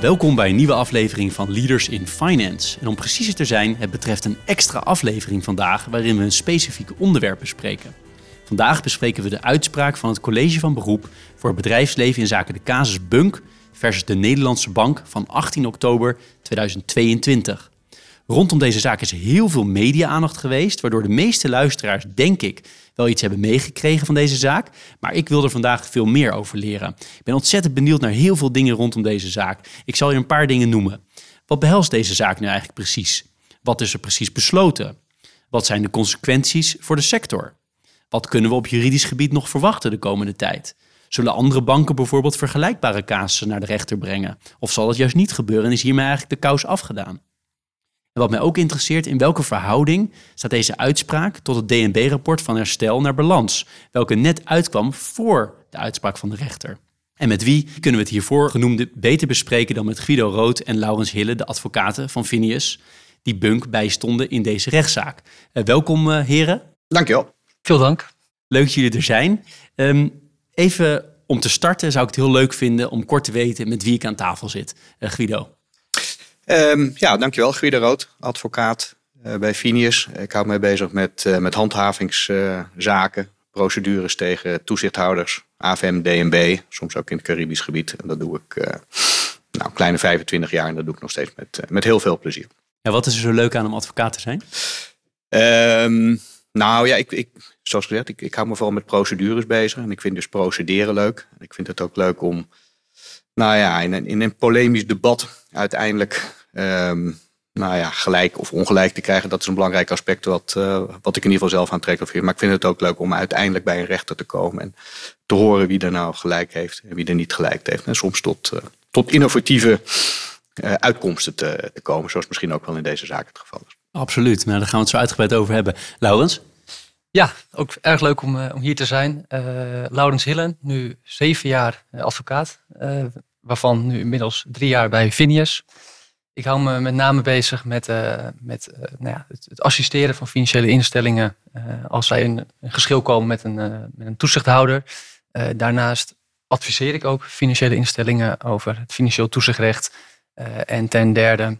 Welkom bij een nieuwe aflevering van Leaders in Finance. En om preciezer te zijn, het betreft een extra aflevering vandaag waarin we een specifiek onderwerp bespreken. Vandaag bespreken we de uitspraak van het College van Beroep voor het bedrijfsleven in zaken de casus Bunk versus de Nederlandse Bank van 18 oktober 2022. Rondom deze zaak is heel veel media-aandacht geweest, waardoor de meeste luisteraars, denk ik, wel iets hebben meegekregen van deze zaak. Maar ik wil er vandaag veel meer over leren. Ik ben ontzettend benieuwd naar heel veel dingen rondom deze zaak. Ik zal je een paar dingen noemen. Wat behelst deze zaak nu eigenlijk precies? Wat is er precies besloten? Wat zijn de consequenties voor de sector? Wat kunnen we op juridisch gebied nog verwachten de komende tijd? Zullen andere banken bijvoorbeeld vergelijkbare casussen naar de rechter brengen? Of zal dat juist niet gebeuren en is hiermee eigenlijk de kous afgedaan? En wat mij ook interesseert, in welke verhouding staat deze uitspraak tot het DNB-rapport van herstel naar balans, welke net uitkwam voor de uitspraak van de rechter? En met wie kunnen we het hiervoor genoemde beter bespreken dan met Guido Rood en Laurens Hille, de advocaten van Phineas, die Bunk bijstonden in deze rechtszaak. Uh, welkom uh, heren. Dankjewel. Veel dank. Leuk dat jullie er zijn. Um, even om te starten zou ik het heel leuk vinden om kort te weten met wie ik aan tafel zit. Uh, Guido. Um, ja, dankjewel. Guido Rood, advocaat uh, bij Finius. Ik hou mij bezig met, uh, met handhavingszaken, uh, procedures tegen toezichthouders, AFM, DNB, soms ook in het Caribisch gebied. En dat doe ik nou, een kleine 25 jaar en dat doe ik nog steeds met, met heel veel plezier. Ja, wat is er zo leuk aan om advocaat te zijn? Um, nou ja, ik, ik, zoals gezegd, ik, ik hou me vooral met procedures bezig. En ik vind dus procederen leuk. En ik vind het ook leuk om, nou ja, in een, in een polemisch debat uiteindelijk um, nou ja, gelijk of ongelijk te krijgen. Dat is een belangrijk aspect wat, uh, wat ik in ieder geval zelf aantrekkelijk vind. Maar ik vind het ook leuk om uiteindelijk bij een rechter te komen en te horen wie er nou gelijk heeft en wie er niet gelijk heeft. En soms tot, uh, tot innovatieve uh, uitkomsten te, te, komen, zoals misschien ook wel in deze zaak het geval is. Absoluut, nou, daar gaan we het zo uitgebreid over hebben. Laurens? Ja, ook erg leuk om, om hier te zijn. Laurens Hillen, nu zeven jaar advocaat, waarvan nu inmiddels drie jaar bij Vinius. Ik hou me met name bezig met, uh, met uh, nou ja, het, assisteren van financiële instellingen uh, als zij in een geschil komen met een, met een toezichthouder. daarnaast adviseer ik ook financiële instellingen over het financieel toezichtrecht. en ten derde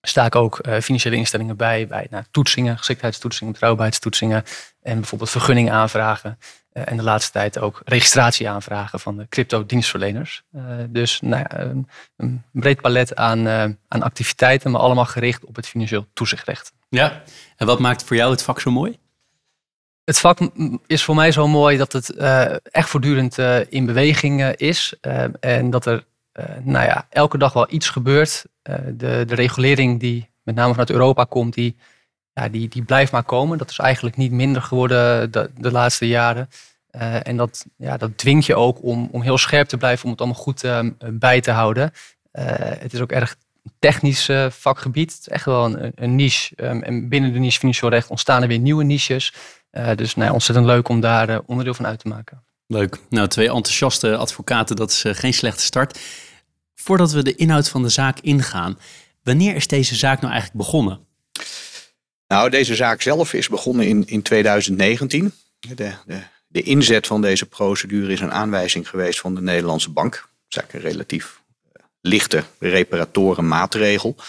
sta ik ook financiële instellingen bij bij nou, toetsingen, geschiktheidstoetsingen, betrouwbaarheidstoetsingen en bijvoorbeeld vergunning aanvragen. Uh, en de laatste tijd ook registratieaanvragen van de crypto-dienstverleners. Uh, dus nou ja, een, een, breed palet aan, uh, aan activiteiten, maar allemaal gericht op het financieel toezichtrecht. Ja, en wat maakt voor jou het vak zo mooi? Het vak is voor mij zo mooi dat het echt voortdurend in beweging is. en dat er nou ja, elke dag wel iets gebeurt. de, de regulering die met name vanuit Europa komt, die ja, die, die blijft maar komen. Dat is eigenlijk niet minder geworden de, de laatste jaren. Uh, en dat, ja, dat dwingt je ook om, om heel scherp te blijven, om het allemaal goed uh, bij te houden. Uh, het is ook erg technisch vakgebied. Het is echt wel een, een niche. Um, en binnen de niche financieel recht ontstaan er weer nieuwe niches. dus nou, ontzettend leuk om daar onderdeel van uit te maken. Leuk. Nou, twee enthousiaste advocaten, dat is geen slechte start. Voordat we de inhoud van de zaak ingaan, wanneer is deze zaak nou eigenlijk begonnen? Nou, deze zaak zelf is begonnen in, in 2019. De, de, de inzet van deze procedure is een aanwijzing geweest van de Nederlandse bank. Dat is eigenlijk een relatief uh, lichte reparatoren maatregel. Uh,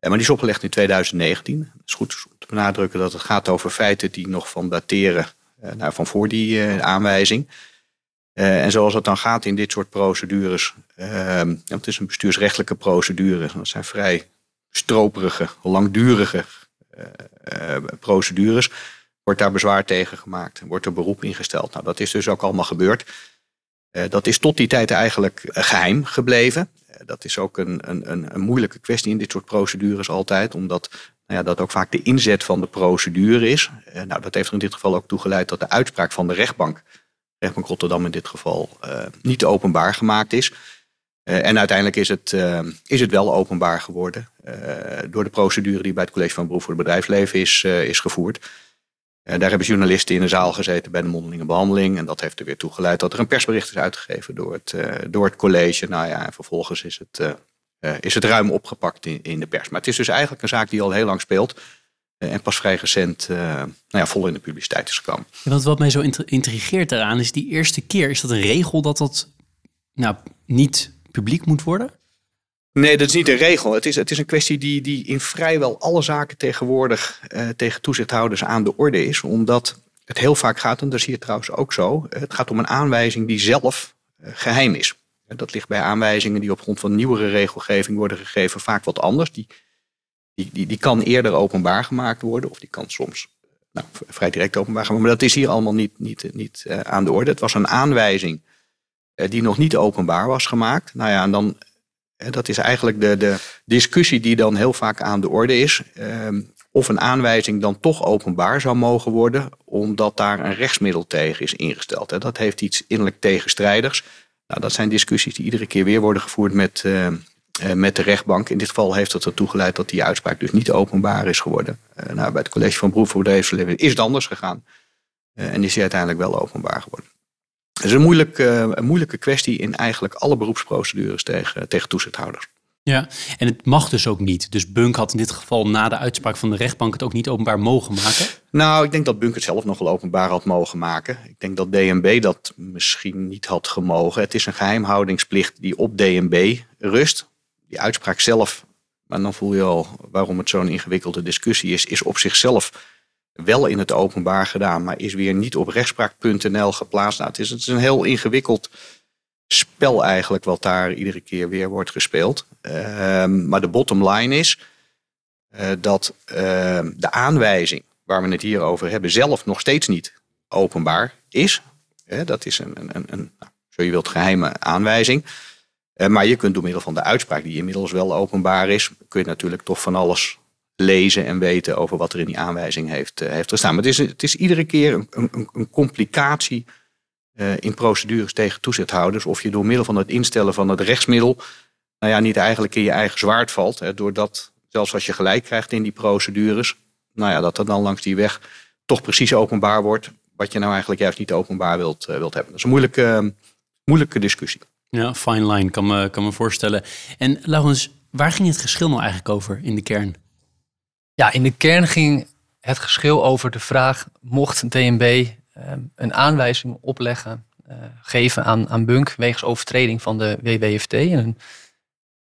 maar die is opgelegd in 2019. Het is goed te benadrukken dat het gaat over feiten die nog van dateren uh, nou, van voor die aanwijzing. en zoals het dan gaat in dit soort procedures, ehm, het is een bestuursrechtelijke procedure. Dat zijn vrij stroperige, langdurige procedures, wordt daar bezwaar tegen gemaakt. Wordt er beroep ingesteld. Nou, dat is dus ook allemaal gebeurd. Uh, dat is tot die tijd eigenlijk geheim gebleven. dat is ook een, een, een, moeilijke kwestie in dit soort procedures altijd, omdat nou ja, dat ook vaak de inzet van de procedure is. nou, dat heeft er in dit geval ook toe geleid dat de uitspraak van de rechtbank, rechtbank Rotterdam in dit geval, niet openbaar gemaakt is. En uiteindelijk is het, is het wel openbaar geworden door de procedure die bij het College van Beroep voor het Bedrijfsleven is, is gevoerd. daar hebben journalisten in de zaal gezeten bij de mondelinge behandeling. En dat heeft er weer toe geleid dat er een persbericht is uitgegeven door het, door het college. Nou ja, en vervolgens is het, is het ruim opgepakt in, in de pers. Maar het is dus eigenlijk een zaak die al heel lang speelt. Eh, en pas vrij recent nou ja, vol in de publiciteit is gekomen. wat, wat mij zo intrigeert daaraan is die eerste keer. Is dat een regel dat dat nou, niet publiek moet worden? Nee, dat is niet een regel. Het is, het is een kwestie die, die in vrijwel alle zaken tegenwoordig uh, tegen toezichthouders aan de orde is. Omdat het heel vaak gaat, en dat zie je trouwens ook zo, het gaat om een aanwijzing die zelf uh, geheim is. Dat ligt bij aanwijzingen die op grond van nieuwere regelgeving worden gegeven vaak wat anders. Die die, die, die kan eerder openbaar gemaakt worden, of die kan soms nou, vrij direct openbaar gemaakt worden. Maar dat is hier allemaal niet, niet, niet aan de orde. Het was een aanwijzing die nog niet openbaar was gemaakt. Nou ja, en dan, dat is eigenlijk de, de discussie die dan heel vaak aan de orde is. Ehm, of een aanwijzing dan toch openbaar zou mogen worden, omdat daar een rechtsmiddel tegen is ingesteld. Dat heeft iets innerlijk tegenstrijdigs. Nou, dat zijn discussies die iedere keer weer worden gevoerd met, eh, met de rechtbank. In dit geval heeft het ertoe geleid dat die uitspraak dus niet openbaar is geworden. Uh, nou, bij het college van beroep voor bedrijfsleven is het anders gegaan. En is die uiteindelijk wel openbaar geworden. Het is een moeilijke, een moeilijke kwestie in eigenlijk alle beroepsprocedures tegen, tegen toezichthouders. Ja, en het mag dus ook niet. Dus Bunk had in dit geval na de uitspraak van de rechtbank het ook niet openbaar mogen maken? Nou, ik denk dat Bunk het zelf nog wel openbaar had mogen maken. Ik denk dat DNB dat misschien niet had gemogen. Het is een geheimhoudingsplicht die op DNB rust die uitspraak zelf, maar dan voel je al waarom het zo'n ingewikkelde discussie is, is op zichzelf wel in het openbaar gedaan, maar is weer niet op rechtspraak.nl geplaatst. Nou, het, is, het is een heel ingewikkeld spel eigenlijk wat daar iedere keer weer wordt gespeeld. Ehm, maar de bottom line is uh, dat uh, de aanwijzing waar we het hier over hebben zelf nog steeds niet openbaar is. Dat is een, een, een, een nou, zo je wilt, geheime aanwijzing. Eh, maar je kunt door middel van de uitspraak, die inmiddels wel openbaar is, kun je natuurlijk toch van alles lezen en weten over wat er in die aanwijzing heeft, uh, heeft gestaan. Maar het is, het is iedere keer een, een, een complicatie uh, in procedures tegen toezichthouders. Of je door middel van het instellen van het rechtsmiddel, nou ja, niet eigenlijk in je eigen zwaard valt. Hè, doordat, zelfs als je gelijk krijgt in die procedures, nou ja, dat er dan langs die weg toch precies openbaar wordt. Wat je nou eigenlijk juist niet openbaar wilt, wilt hebben. Dat is een moeilijke, moeilijke discussie. Ja, fine line, kan me, kan me voorstellen. En Laurens, waar ging het geschil nou eigenlijk over in de kern? Ja, in de kern ging het geschil over de vraag: mocht DNB uh, een aanwijzing opleggen, uh, geven aan, aan Bunk wegens overtreding van de WWFT? een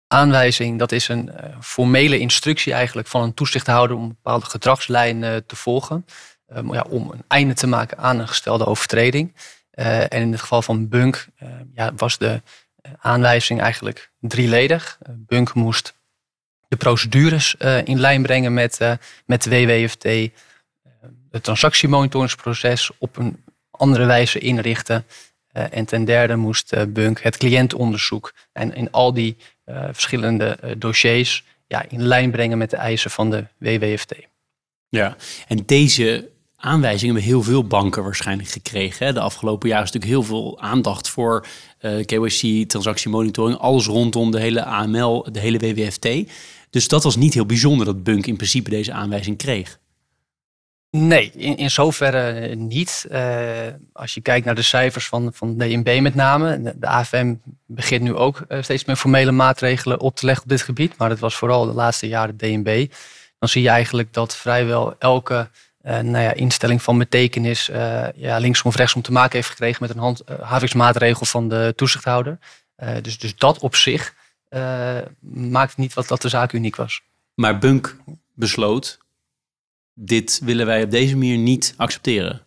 aanwijzing, dat is een uh, formele instructie eigenlijk van een toezichthouder om een bepaalde gedragslijn te volgen. Um, ja, om een einde te maken aan een gestelde overtreding. Uh, en in het geval van Bunk uh, ja, was de eh, aanwijzing eigenlijk drieledig. Bunk moest de procedures in lijn brengen met, met de WWFT, het transactiemonitoringsproces op een andere wijze inrichten. en ten derde moest Bunk het cliëntonderzoek en in al die verschillende dossiers ja, in lijn brengen met de eisen van de WWFT. Ja, en deze aanwijzingen hebben heel veel banken waarschijnlijk gekregen. De afgelopen jaren is natuurlijk heel veel aandacht voor uh, eh, KYC, transactiemonitoring, alles rondom de hele AML, de hele WWFT. Dus dat was niet heel bijzonder dat Bunk in principe deze aanwijzing kreeg. Nee, in, in zoverre niet. Uh, als je kijkt naar de cijfers van, van DNB met name. De, AFM begint nu ook steeds meer formele maatregelen op te leggen op dit gebied. Maar het was vooral de laatste jaren DNB. Dan zie je eigenlijk dat vrijwel elke nou ja, instelling van betekenis uh, ja, linksom of rechtsom te maken heeft gekregen met een handhavingsmaatregel uh, van de toezichthouder. Eh, dus, dus dat op zich maakt niet wat dat de zaak uniek was. Maar Bunk besloot, dit willen wij op deze manier niet accepteren.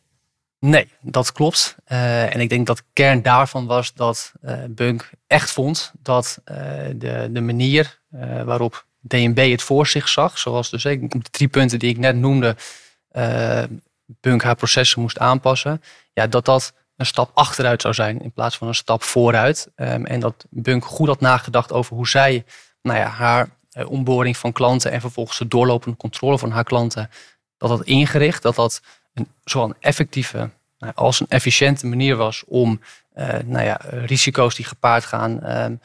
Nee, dat klopt. en ik denk dat kern daarvan was dat Bunk echt vond dat de, de manier waarop DNB het voor zich zag, zoals dus de drie punten die ik net noemde, uh, Bunk haar processen moest aanpassen, ja, dat dat een stap achteruit zou zijn in plaats van een stap vooruit. Um, en dat Bunk goed had nagedacht over hoe zij nou ja, haar uh, onboarding van klanten en vervolgens de doorlopende controle van haar klanten, dat dat ingericht, dat dat een, zowel effectieve nou, als een efficiënte manier was om uh, nou ja, risico's die gepaard gaan um,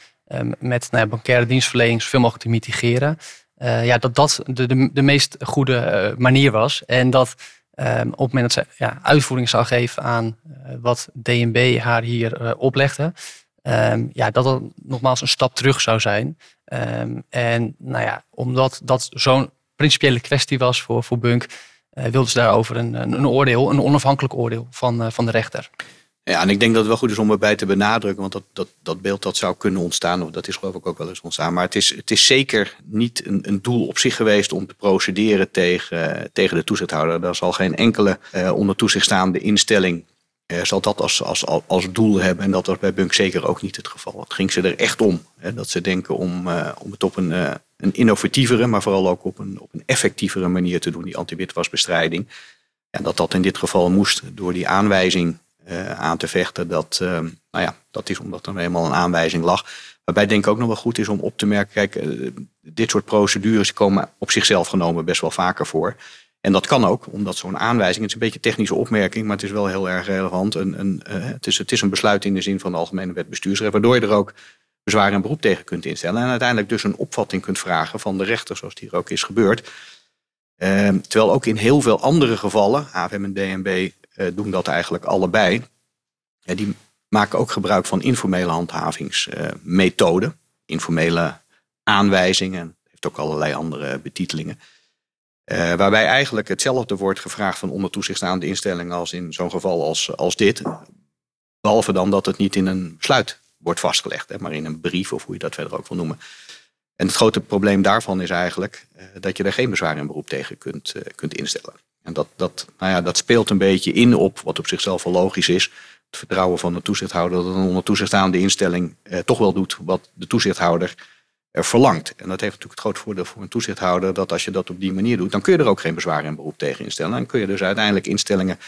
met nou ja, bankaire dienstverlening zoveel mogelijk te mitigeren. Ja, dat dat de, de, de meest goede manier was. En dat Um, op het moment dat ze ja, uitvoering zou geven aan wat DNB haar hier oplegde, um, ja, dat dat nogmaals een stap terug zou zijn. Um, en nou ja, omdat dat zo'n principiële kwestie was voor, voor Bunk, wilden ze daarover een, een, oordeel, een onafhankelijk oordeel van, van de rechter. Ja, en ik denk dat het wel goed is om erbij te benadrukken, want dat, dat, dat beeld dat zou kunnen ontstaan, of dat is geloof ik ook wel eens ontstaan. Maar het is, het is zeker niet een, een doel op zich geweest om te procederen tegen, tegen de toezichthouder. Daar zal geen enkele uh, onder toezicht staande instelling uh, zal dat als, als, als doel hebben. En dat was bij Bunk zeker ook niet het geval. Het ging ze er echt om. Hè, dat ze denken om, uh, om het op een, uh, een innovatievere, maar vooral ook op een, op een effectievere manier te doen, die antiwitwasbestrijding. En dat dat in dit geval moest door die aanwijzing aan te vechten. Dat, nou ja, dat is omdat er eenmaal een aanwijzing lag. Waarbij denk ik ook nog wel goed is om op te merken, kijk, dit soort procedures komen op zichzelf genomen best wel vaker voor. En dat kan ook, omdat zo'n aanwijzing, het is een beetje een technische opmerking, maar het is wel heel erg relevant. Een, een, het, is, het is een besluit in de zin van de Algemene Wet Bestuursrecht, waardoor je er ook bezwaar en beroep tegen kunt instellen. En uiteindelijk dus een opvatting kunt vragen van de rechter, zoals die hier ook is gebeurd. Uh, terwijl ook in heel veel andere gevallen, AFM en DNB doen dat eigenlijk allebei. Die maken ook gebruik van informele handhavingsmethoden, informele aanwijzingen, heeft ook allerlei andere betitelingen. Uh, waarbij eigenlijk hetzelfde wordt gevraagd van onder toezichtstaande instellingen als in zo'n geval als, als dit. Behalve dan dat het niet in een besluit wordt vastgelegd, hè, maar in een brief of hoe je dat verder ook wil noemen. En het grote probleem daarvan is eigenlijk uh, dat je er geen bezwaar en beroep tegen kunt, kunt instellen. En dat, dat, nou ja, dat speelt een beetje in op wat op zichzelf wel logisch is. Het vertrouwen van de toezichthouder dat een onder toezichtstaande instelling toch wel doet wat de toezichthouder verlangt. En dat heeft natuurlijk het groot voordeel voor een toezichthouder dat als je dat op die manier doet, dan kun je er ook geen bezwaar en beroep tegen instellen. En kun je dus uiteindelijk instellingen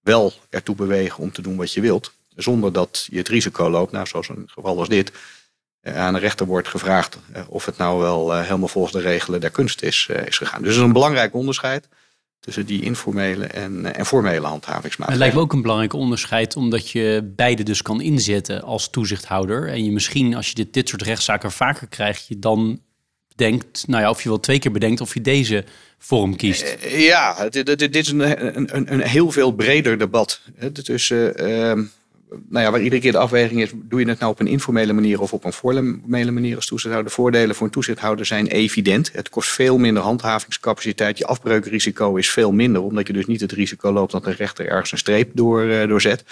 wel ertoe bewegen om te doen wat je wilt, zonder dat je het risico loopt, nou, zoals een geval als dit, eh, aan de rechter wordt gevraagd eh, of het nou wel eh, helemaal volgens de regelen der kunst is, is gegaan. Dus het is een belangrijk onderscheid tussen die informele en, eh, en formele handhavingsmaatregelen. Het lijkt me ook een belangrijk onderscheid, omdat je beide dus kan inzetten als toezichthouder. En je misschien, als je dit, dit soort rechtszaken vaker krijgt, je dan denkt, nou ja, of je wel twee keer bedenkt of je deze vorm kiest. Eh, ja, dit, dit, is een, een, een, heel veel breder debat. Tussen uh, nou ja, waar iedere keer de afweging is, doe je het nou op een informele manier of op een formele manier als toezichthouder? De voordelen voor een toezichthouder zijn evident. Het kost veel minder handhavingscapaciteit. Je afbreukrisico is veel minder, omdat je dus niet het risico loopt dat een rechter ergens een streep door, uh, doorzet.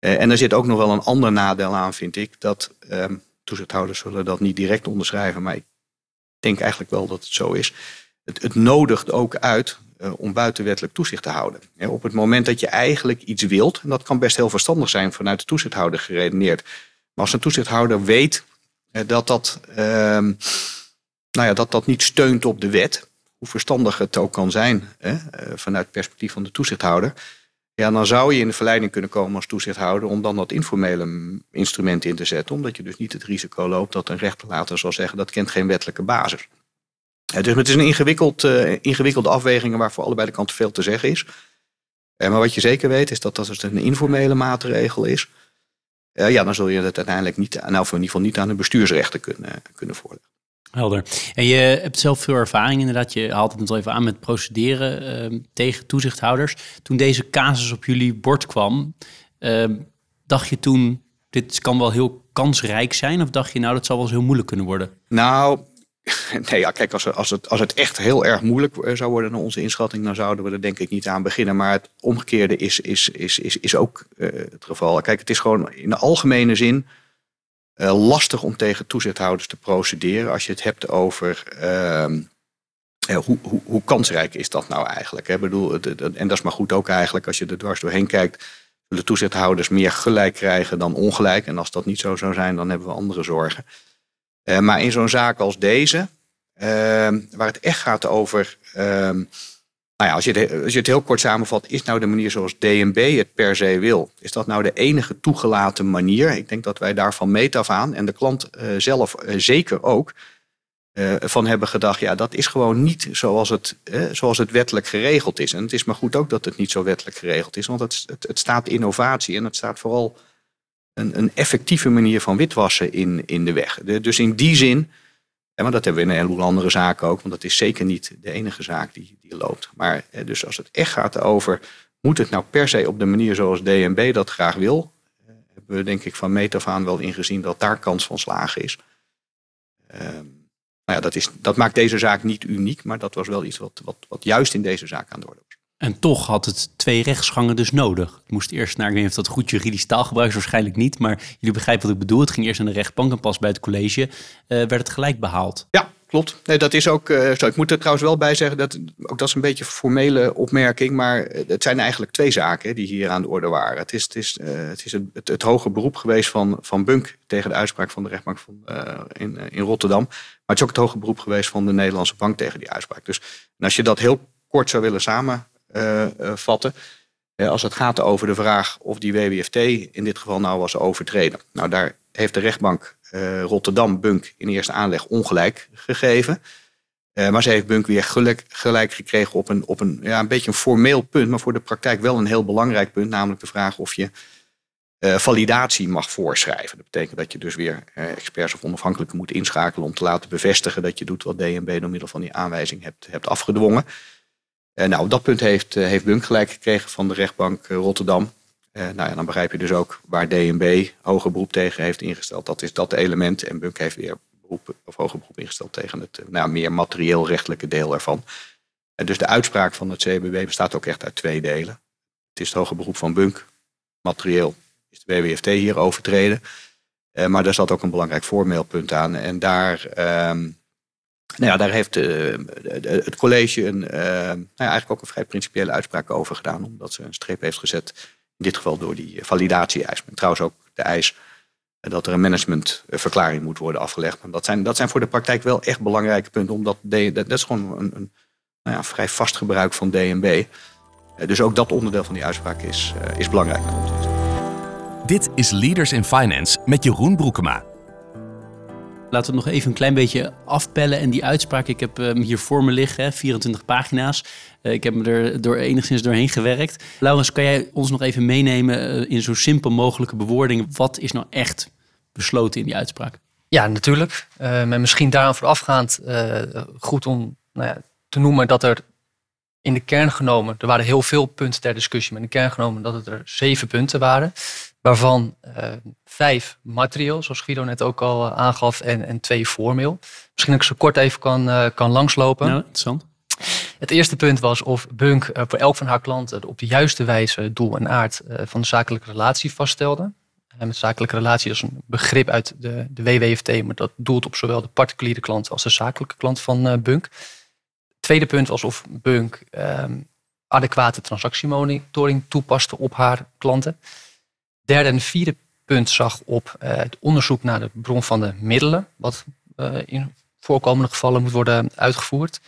Uh, en er zit ook nog wel een ander nadeel aan, vind ik. Dat uh, toezichthouders zullen dat niet direct onderschrijven, maar ik denk eigenlijk wel dat het zo is. Het, het nodigt ook uit om buitenwettelijk toezicht te houden. Op het moment dat je eigenlijk iets wilt, en dat kan best heel verstandig zijn vanuit de toezichthouder geredeneerd. Maar als een toezichthouder weet uh, dat, dat, uh, nou ja, dat dat niet steunt op de wet, hoe verstandig het ook kan zijn uh, vanuit het perspectief van de toezichthouder. Ja, dan zou je in de verleiding kunnen komen als toezichthouder om dan dat informele instrument in te zetten. Omdat je dus niet het risico loopt dat een rechter later zal zeggen dat kent geen wettelijke basis dus het is een ingewikkeld, uh, ingewikkelde afweging waar voor allebei de kanten veel te zeggen is. Uh, maar wat je zeker weet is dat dat dus een informele maatregel is. Uh, ja, dan zul je het uiteindelijk niet, nou in ieder geval niet aan de bestuursrechten kunnen, kunnen voorleggen. Helder. En je hebt zelf veel ervaring inderdaad. Je haalt het net al even aan met procederen ehm, tegen toezichthouders. Toen deze casus op jullie bord kwam, ehm, dacht je toen, dit kan wel heel kansrijk zijn? Of dacht je, nou, dat zal wel eens heel moeilijk kunnen worden? Nou, Nee, ja, kijk, als, als, het, als het echt heel erg moeilijk eh, zou worden naar onze inschatting, dan zouden we er denk ik niet aan beginnen. Maar het omgekeerde is, is, is, is, is ook uh, het geval. Kijk, het is gewoon in de algemene zin uh, lastig om tegen toezichthouders te procederen als je het hebt over uh, hoe, hoe, hoe, kansrijk is dat nou eigenlijk. Hè? Bedoel, en dat is maar goed ook eigenlijk als je er dwars doorheen kijkt. De toezichthouders meer gelijk krijgen dan ongelijk. En als dat niet zo zou zijn, dan hebben we andere zorgen. Uh, maar in zo'n zaak als deze, uh, waar het echt gaat over. Uh, nou ja, als je, het, als je het heel kort samenvat, is nou de manier zoals DNB het per se wil? Is dat nou de enige toegelaten manier? Ik denk dat wij daarvan meet af aan en de klant uh, zelf zeker ook. van hebben gedacht, ja, dat is gewoon niet zoals het, zoals het wettelijk geregeld is. En het is maar goed ook dat het niet zo wettelijk geregeld is, want het, het, het staat innovatie en het staat vooral een, een effectieve manier van witwassen in, in de weg. dus in die zin, maar dat hebben we in een heleboel andere zaken ook, want dat is zeker niet de enige zaak die, die loopt. Maar dus als het echt gaat over, moet het nou per se op de manier zoals DNB dat graag wil, hebben we denk ik van meet af aan wel ingezien dat daar kans van slagen is. Ehm, nou ja, dat, is, dat maakt deze zaak niet uniek, maar dat was wel iets wat, wat, wat juist in deze zaak aan de orde was. En toch had het twee rechtsgangen dus nodig. Het moest eerst naar, ik weet niet of dat goed juridisch taalgebruik is, waarschijnlijk niet. Maar jullie begrijpen wat ik bedoel. Het ging eerst naar de rechtbank en pas bij het college uh, werd het gelijk behaald. Ja, klopt. Nee, dat is ook zo. Ik moet er trouwens wel bij zeggen, dat, ook dat is een beetje een formele opmerking. Maar het zijn eigenlijk twee zaken die hier aan de orde waren. Het is het, is, het, is het, het, hoge beroep geweest van, van Bunk tegen de uitspraak van de rechtbank van, in, in Rotterdam. Maar het is ook het hoge beroep geweest van de Nederlandse bank tegen die uitspraak. Dus als je dat heel kort zou willen samen eh, eh, vatten. als het gaat over de vraag of die WWFT in dit geval nou was overtreden. Nou, daar heeft de rechtbank eh, Rotterdam Bunk in eerste aanleg ongelijk gegeven. maar ze heeft Bunk weer gelijk, gelijk gekregen op, een, op een, ja, een beetje een formeel punt, maar voor de praktijk wel een heel belangrijk punt, namelijk de vraag of je validatie mag voorschrijven. Dat betekent dat je dus weer experts of onafhankelijken moet inschakelen om te laten bevestigen dat je doet wat DNB door middel van die aanwijzing hebt, hebt afgedwongen. Uh, nou, op dat punt heeft, uh, heeft Bunk gelijk gekregen van de rechtbank uh, Rotterdam. nou ja, dan begrijp je dus ook waar DNB hoger beroep tegen heeft ingesteld. Dat is dat element. En Bunk heeft weer beroep, of hoger beroep ingesteld tegen het nou, meer materieel rechtelijke deel ervan. En dus de uitspraak van het CBB bestaat ook echt uit twee delen. Het is het hoger beroep van Bunk. Materieel is de WWFT hier overtreden. maar daar zat ook een belangrijk voormeelpunt aan. En daar ehm, nou ja, daar heeft uh, het college een, uh, nou eigenlijk ook een vrij principiële uitspraak over gedaan. Omdat ze een streep heeft gezet, in dit geval door die validatie-eis. Trouwens ook de eis dat er een managementverklaring moet worden afgelegd. Dat zijn, dat zijn voor de praktijk wel echt belangrijke punten. Omdat dat, dat is gewoon een, een nou ja, vrij vast gebruik van DNB. dus ook dat onderdeel van die uitspraak is, is belangrijk. Dit is Leaders in Finance met Jeroen Broekema. Laten we nog even een klein beetje afpellen. En die uitspraak, ik heb hem hier voor me liggen, 24 pagina's. Eh, ik heb me er door, enigszins doorheen gewerkt. Laurens, kan jij ons nog even meenemen eh, in zo simpel mogelijke bewoordingen? Wat is nou echt besloten in die uitspraak? Ja, natuurlijk. Uh, maar misschien daaraan voorafgaand goed om nou ja, te noemen dat er in de kern genomen, er waren heel veel punten ter discussie, maar in de kern genomen dat het er zeven punten waren waarvan uh, vijf materieel, zoals Guido net ook al eh, aangaf, en, en twee formeel. Misschien dat ik zo kort even kan, uh, kan langslopen. Ja, interessant. Het eerste punt was of Bunk voor elk van haar klanten op de juiste wijze doel en aard van de zakelijke relatie vaststelde. met zakelijke relatie dat is een begrip uit de, de WWFT, maar dat doelt op zowel de particuliere klant als de zakelijke klant van Bunk. Het tweede punt was of Bunk ehm, adequate transactiemonitoring toepaste op haar klanten derde en vierde punt zag op uh, het onderzoek naar de bron van de middelen, wat uh, in voorkomende gevallen moet worden uitgevoerd.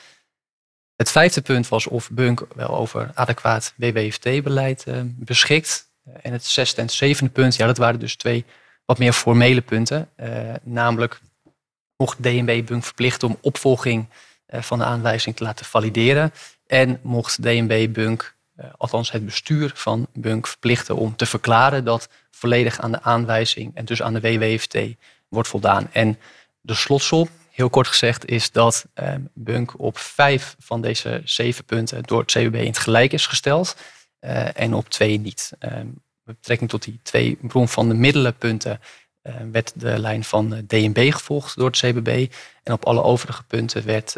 Het vijfde punt was of Bunk wel over adequaat WWFT-beleid uh, beschikt. En het zesde en zevende punt, ja, dat waren dus twee wat meer formele punten. namelijk mocht DNB Bunk verplichten om opvolging van de aanwijzing te laten valideren. En mocht DNB Bunk eh, althans het bestuur van Bunk verplichten om te verklaren dat volledig aan de aanwijzing en dus aan de WWFT wordt voldaan. En de slotsom, heel kort gezegd, is dat eh, Bunk op vijf van deze zeven punten door het CWB in het gelijk is gesteld eh, en op twee niet. met betrekking tot die twee bron van de middelenpunten werd de lijn van DNB gevolgd door het CBB. En op alle overige punten werd,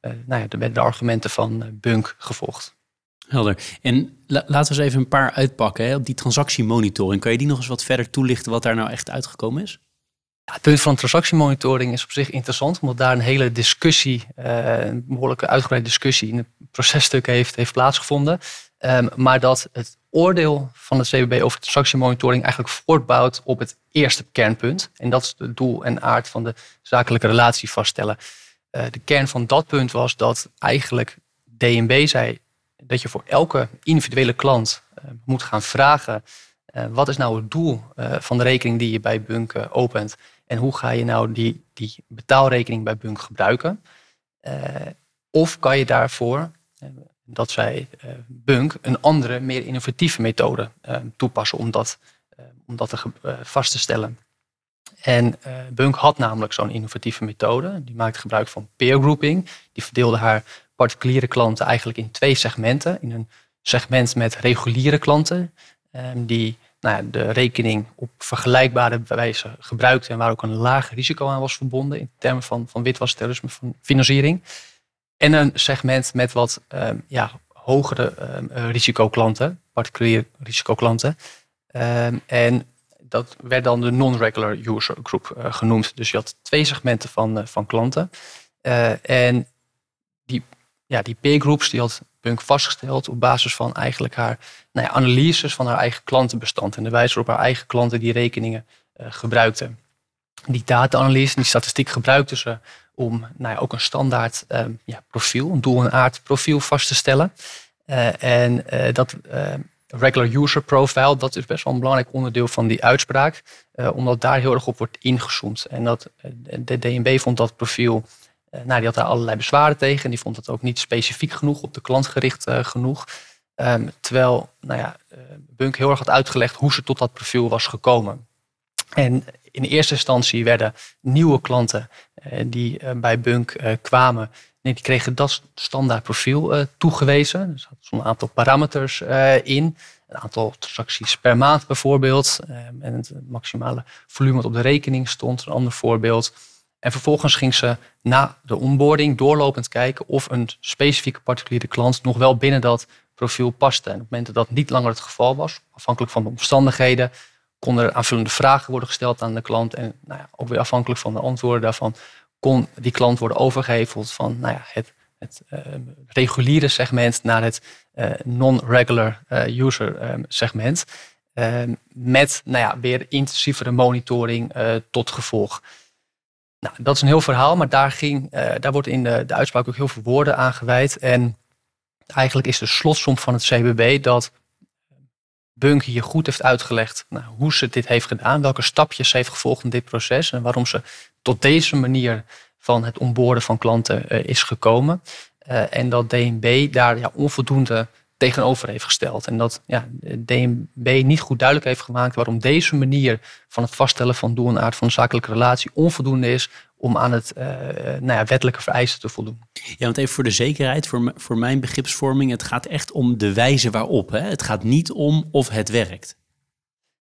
nou ja, werden de argumenten van Bunk gevolgd. Helder. En laten we eens even een paar uitpakken. Hè. Op die transactiemonitoring, kan je die nog eens wat verder toelichten wat daar nou echt uitgekomen is? Ja, het punt van transactiemonitoring is op zich interessant, omdat daar een hele discussie, uh, een behoorlijke uitgebreide discussie in het processtuk heeft, heeft plaatsgevonden. Um, maar dat het oordeel van het CBB over transactiemonitoring eigenlijk voortbouwt op het eerste kernpunt. En dat is het doel en aard van de zakelijke relatie vaststellen. Uh, de kern van dat punt was dat eigenlijk DNB zei dat je voor elke individuele klant uh, moet gaan vragen: uh, wat is nou het doel uh, van de rekening die je bij Bunk opent? En hoe ga je nou die, die betaalrekening bij Bunk gebruiken? of kan je daarvoor, dat zij Bunk, een andere, meer innovatieve methode toepassen om, dat, om dat te, vast te stellen. En Bunk had namelijk zo'n innovatieve methode. Die maakte gebruik van peer grouping. Die verdeelde haar particuliere klanten eigenlijk in twee segmenten. In een segment met reguliere klanten, ehm, die nou ja, de rekening op vergelijkbare wijze gebruikten en waar ook een laag risico aan was verbonden in termen van, van witwasterrorisme, van financiering. En een segment met wat um, ja, hogere um, risicoklanten, particuliere risicoklanten. en dat werd dan de non-regular user group uh, genoemd. Dus je had twee segmenten van, uh, van klanten. Uh, en die ja, die peer groups die had Punk vastgesteld op basis van eigenlijk haar nou ja, analyses van haar eigen klantenbestand en de wijze waarop haar eigen klanten die rekeningen gebruikten. Die data-analyse, die statistiek gebruikten ze om nou ja, ook een standaard ja, profiel, een doel- en aard profiel vast te stellen. En dat regular user profile, dat is best wel een belangrijk onderdeel van die uitspraak, omdat daar heel erg op wordt ingezoomd. En dat de DNB vond dat profiel eh, nou, die had daar allerlei bezwaren tegen. En die vond het ook niet specifiek genoeg, op de klant gericht genoeg. Um, terwijl nou ja, Bunk heel erg had uitgelegd hoe ze tot dat profiel was gekomen. En in eerste instantie werden nieuwe klanten die bij Bunk kwamen, nee, die kregen dat standaard profiel toegewezen. Dus er zat een aantal parameters in. Een aantal transacties per maand bijvoorbeeld. Ehm, en het maximale volume wat op de rekening stond, een ander voorbeeld. En vervolgens ging ze na de onboarding doorlopend kijken of een specifieke particuliere klant nog wel binnen dat profiel paste. En op het moment dat dat niet langer het geval was, afhankelijk van de omstandigheden, konden er aanvullende vragen worden gesteld aan de klant. En nou ja, ook weer afhankelijk van de antwoorden daarvan, kon die klant worden overgeheveld van nou ja, het, het uh, reguliere segment naar het uh, non-regular uh, user segment. met nou ja, weer intensievere monitoring tot gevolg. Nou, dat is een heel verhaal, maar daar, ging, daar wordt in de, de uitspraak ook heel veel woorden aan gewijd. En eigenlijk is de slotsom van het CBB dat Bunk hier goed heeft uitgelegd nou, hoe ze dit heeft gedaan, welke stapjes ze heeft gevolgd in dit proces en waarom ze tot deze manier van het onboorden van klanten uh, is gekomen. Uh, en dat DNB daar ja, onvoldoende tegenover heeft gesteld. En dat ja, DNB niet goed duidelijk heeft gemaakt waarom deze manier van het vaststellen van doel en aard van een zakelijke relatie onvoldoende is om aan het uh, nou ja, wettelijke vereisten te voldoen. Ja, want even voor de zekerheid, voor, voor mijn begripsvorming, het gaat echt om de wijze waarop. Hè? Het gaat niet om of het werkt.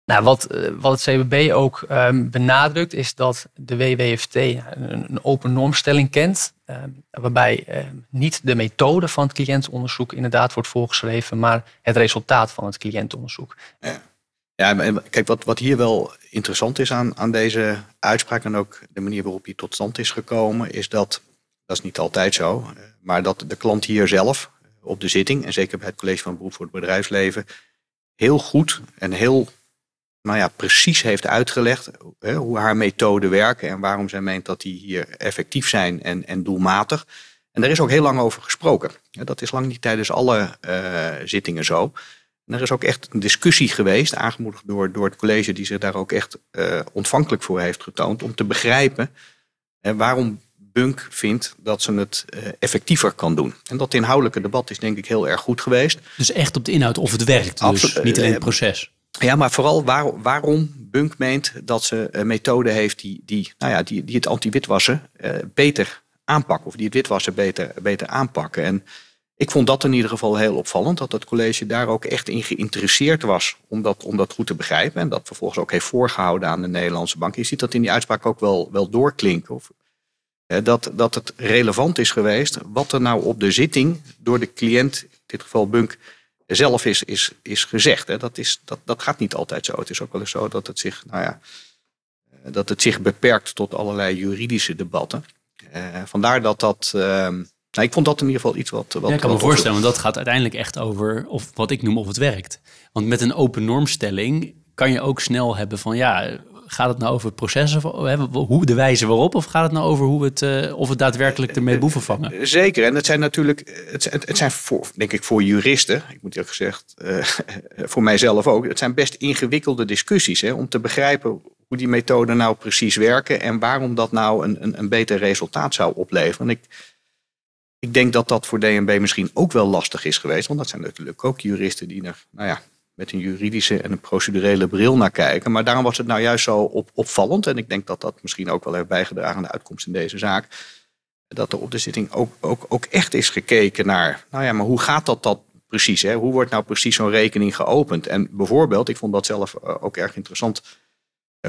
Nou, wat, eh, wat het CBB ook um, benadrukt is dat de WWFT een, een open normstelling kent. Um, waarbij um, niet de methode van het cliëntonderzoek inderdaad wordt voorgeschreven, maar het resultaat van het cliëntonderzoek. Ja, ja kijk, wat, wat hier wel interessant is aan, aan deze uitspraak en ook de manier waarop die tot stand is gekomen, is dat, dat is niet altijd zo, eh, maar dat de klant hier zelf op de zitting, en zeker bij het College van Beroep voor het Bedrijfsleven, heel goed en heel nou ja, precies heeft uitgelegd hè, hoe haar methoden werken en waarom zij meent dat die hier effectief zijn en, en doelmatig. En daar is ook heel lang over gesproken. Dat is lang niet tijdens alle zittingen zo. En er is ook echt een discussie geweest, aangemoedigd door, door het college, die zich daar ook echt uh, ontvankelijk voor heeft getoond, om te begrijpen waarom Bunk vindt dat ze het uh, effectiever kan doen. En dat inhoudelijke debat is denk ik heel erg goed geweest. Dus echt op de inhoud of het werkt, dus niet alleen het proces. Ja, maar vooral waar, waarom Bunk meent dat ze een methode heeft die, die, nou ja, die, die het anti-witwassen beter aanpakken. Of die het witwassen beter, beter aanpakken. En ik vond dat in ieder geval heel opvallend. Dat het college daar ook echt in geïnteresseerd was om dat, om dat goed te begrijpen. En dat vervolgens ook heeft voorgehouden aan de Nederlandse bank. Je ziet dat in die uitspraak ook wel, wel doorklinken. Of, dat, dat het relevant is geweest wat er nou op de zitting door de cliënt, in dit geval Bunk, zelf is, is, is gezegd. Hè. Dat, is, dat, dat gaat niet altijd zo. Het is ook wel eens zo dat het zich, nou ja, eh, dat het zich beperkt tot allerlei juridische debatten. Uh, vandaar dat dat. Uh, nou, ik vond dat in ieder geval iets wat. wat ja, ik kan me voorstellen, want dat gaat uiteindelijk echt over of wat ik noem of het werkt. Want met een open normstelling kan je ook snel hebben van ja, gaat het nou over het proces of hoe de wijze waarop, of gaat het nou over hoe het, uh, of het daadwerkelijk ermee boeven vangen? Zeker, en het zijn natuurlijk, het, het zijn voor, denk ik voor juristen, ik moet eerlijk gezegd, uh, voor mijzelf ook, het zijn best ingewikkelde discussies hè, om te begrijpen hoe die methoden nou precies werken en waarom dat nou een, een, een beter resultaat zou opleveren. ik, ik denk dat dat voor DNB misschien ook wel lastig is geweest, want dat zijn natuurlijk ook juristen die er, nou ja, met een juridische en een procedurele bril naar kijken. Maar daarom was het nou juist zo op, opvallend. En ik denk dat dat misschien ook wel heeft bijgedragen aan de uitkomst in deze zaak. Dat er op de zitting ook, ook, ook echt is gekeken naar, nou ja, maar hoe gaat dat, dat precies? Hè? Hoe wordt nou precies zo'n rekening geopend? En bijvoorbeeld, ik vond dat zelf ook erg interessant eh,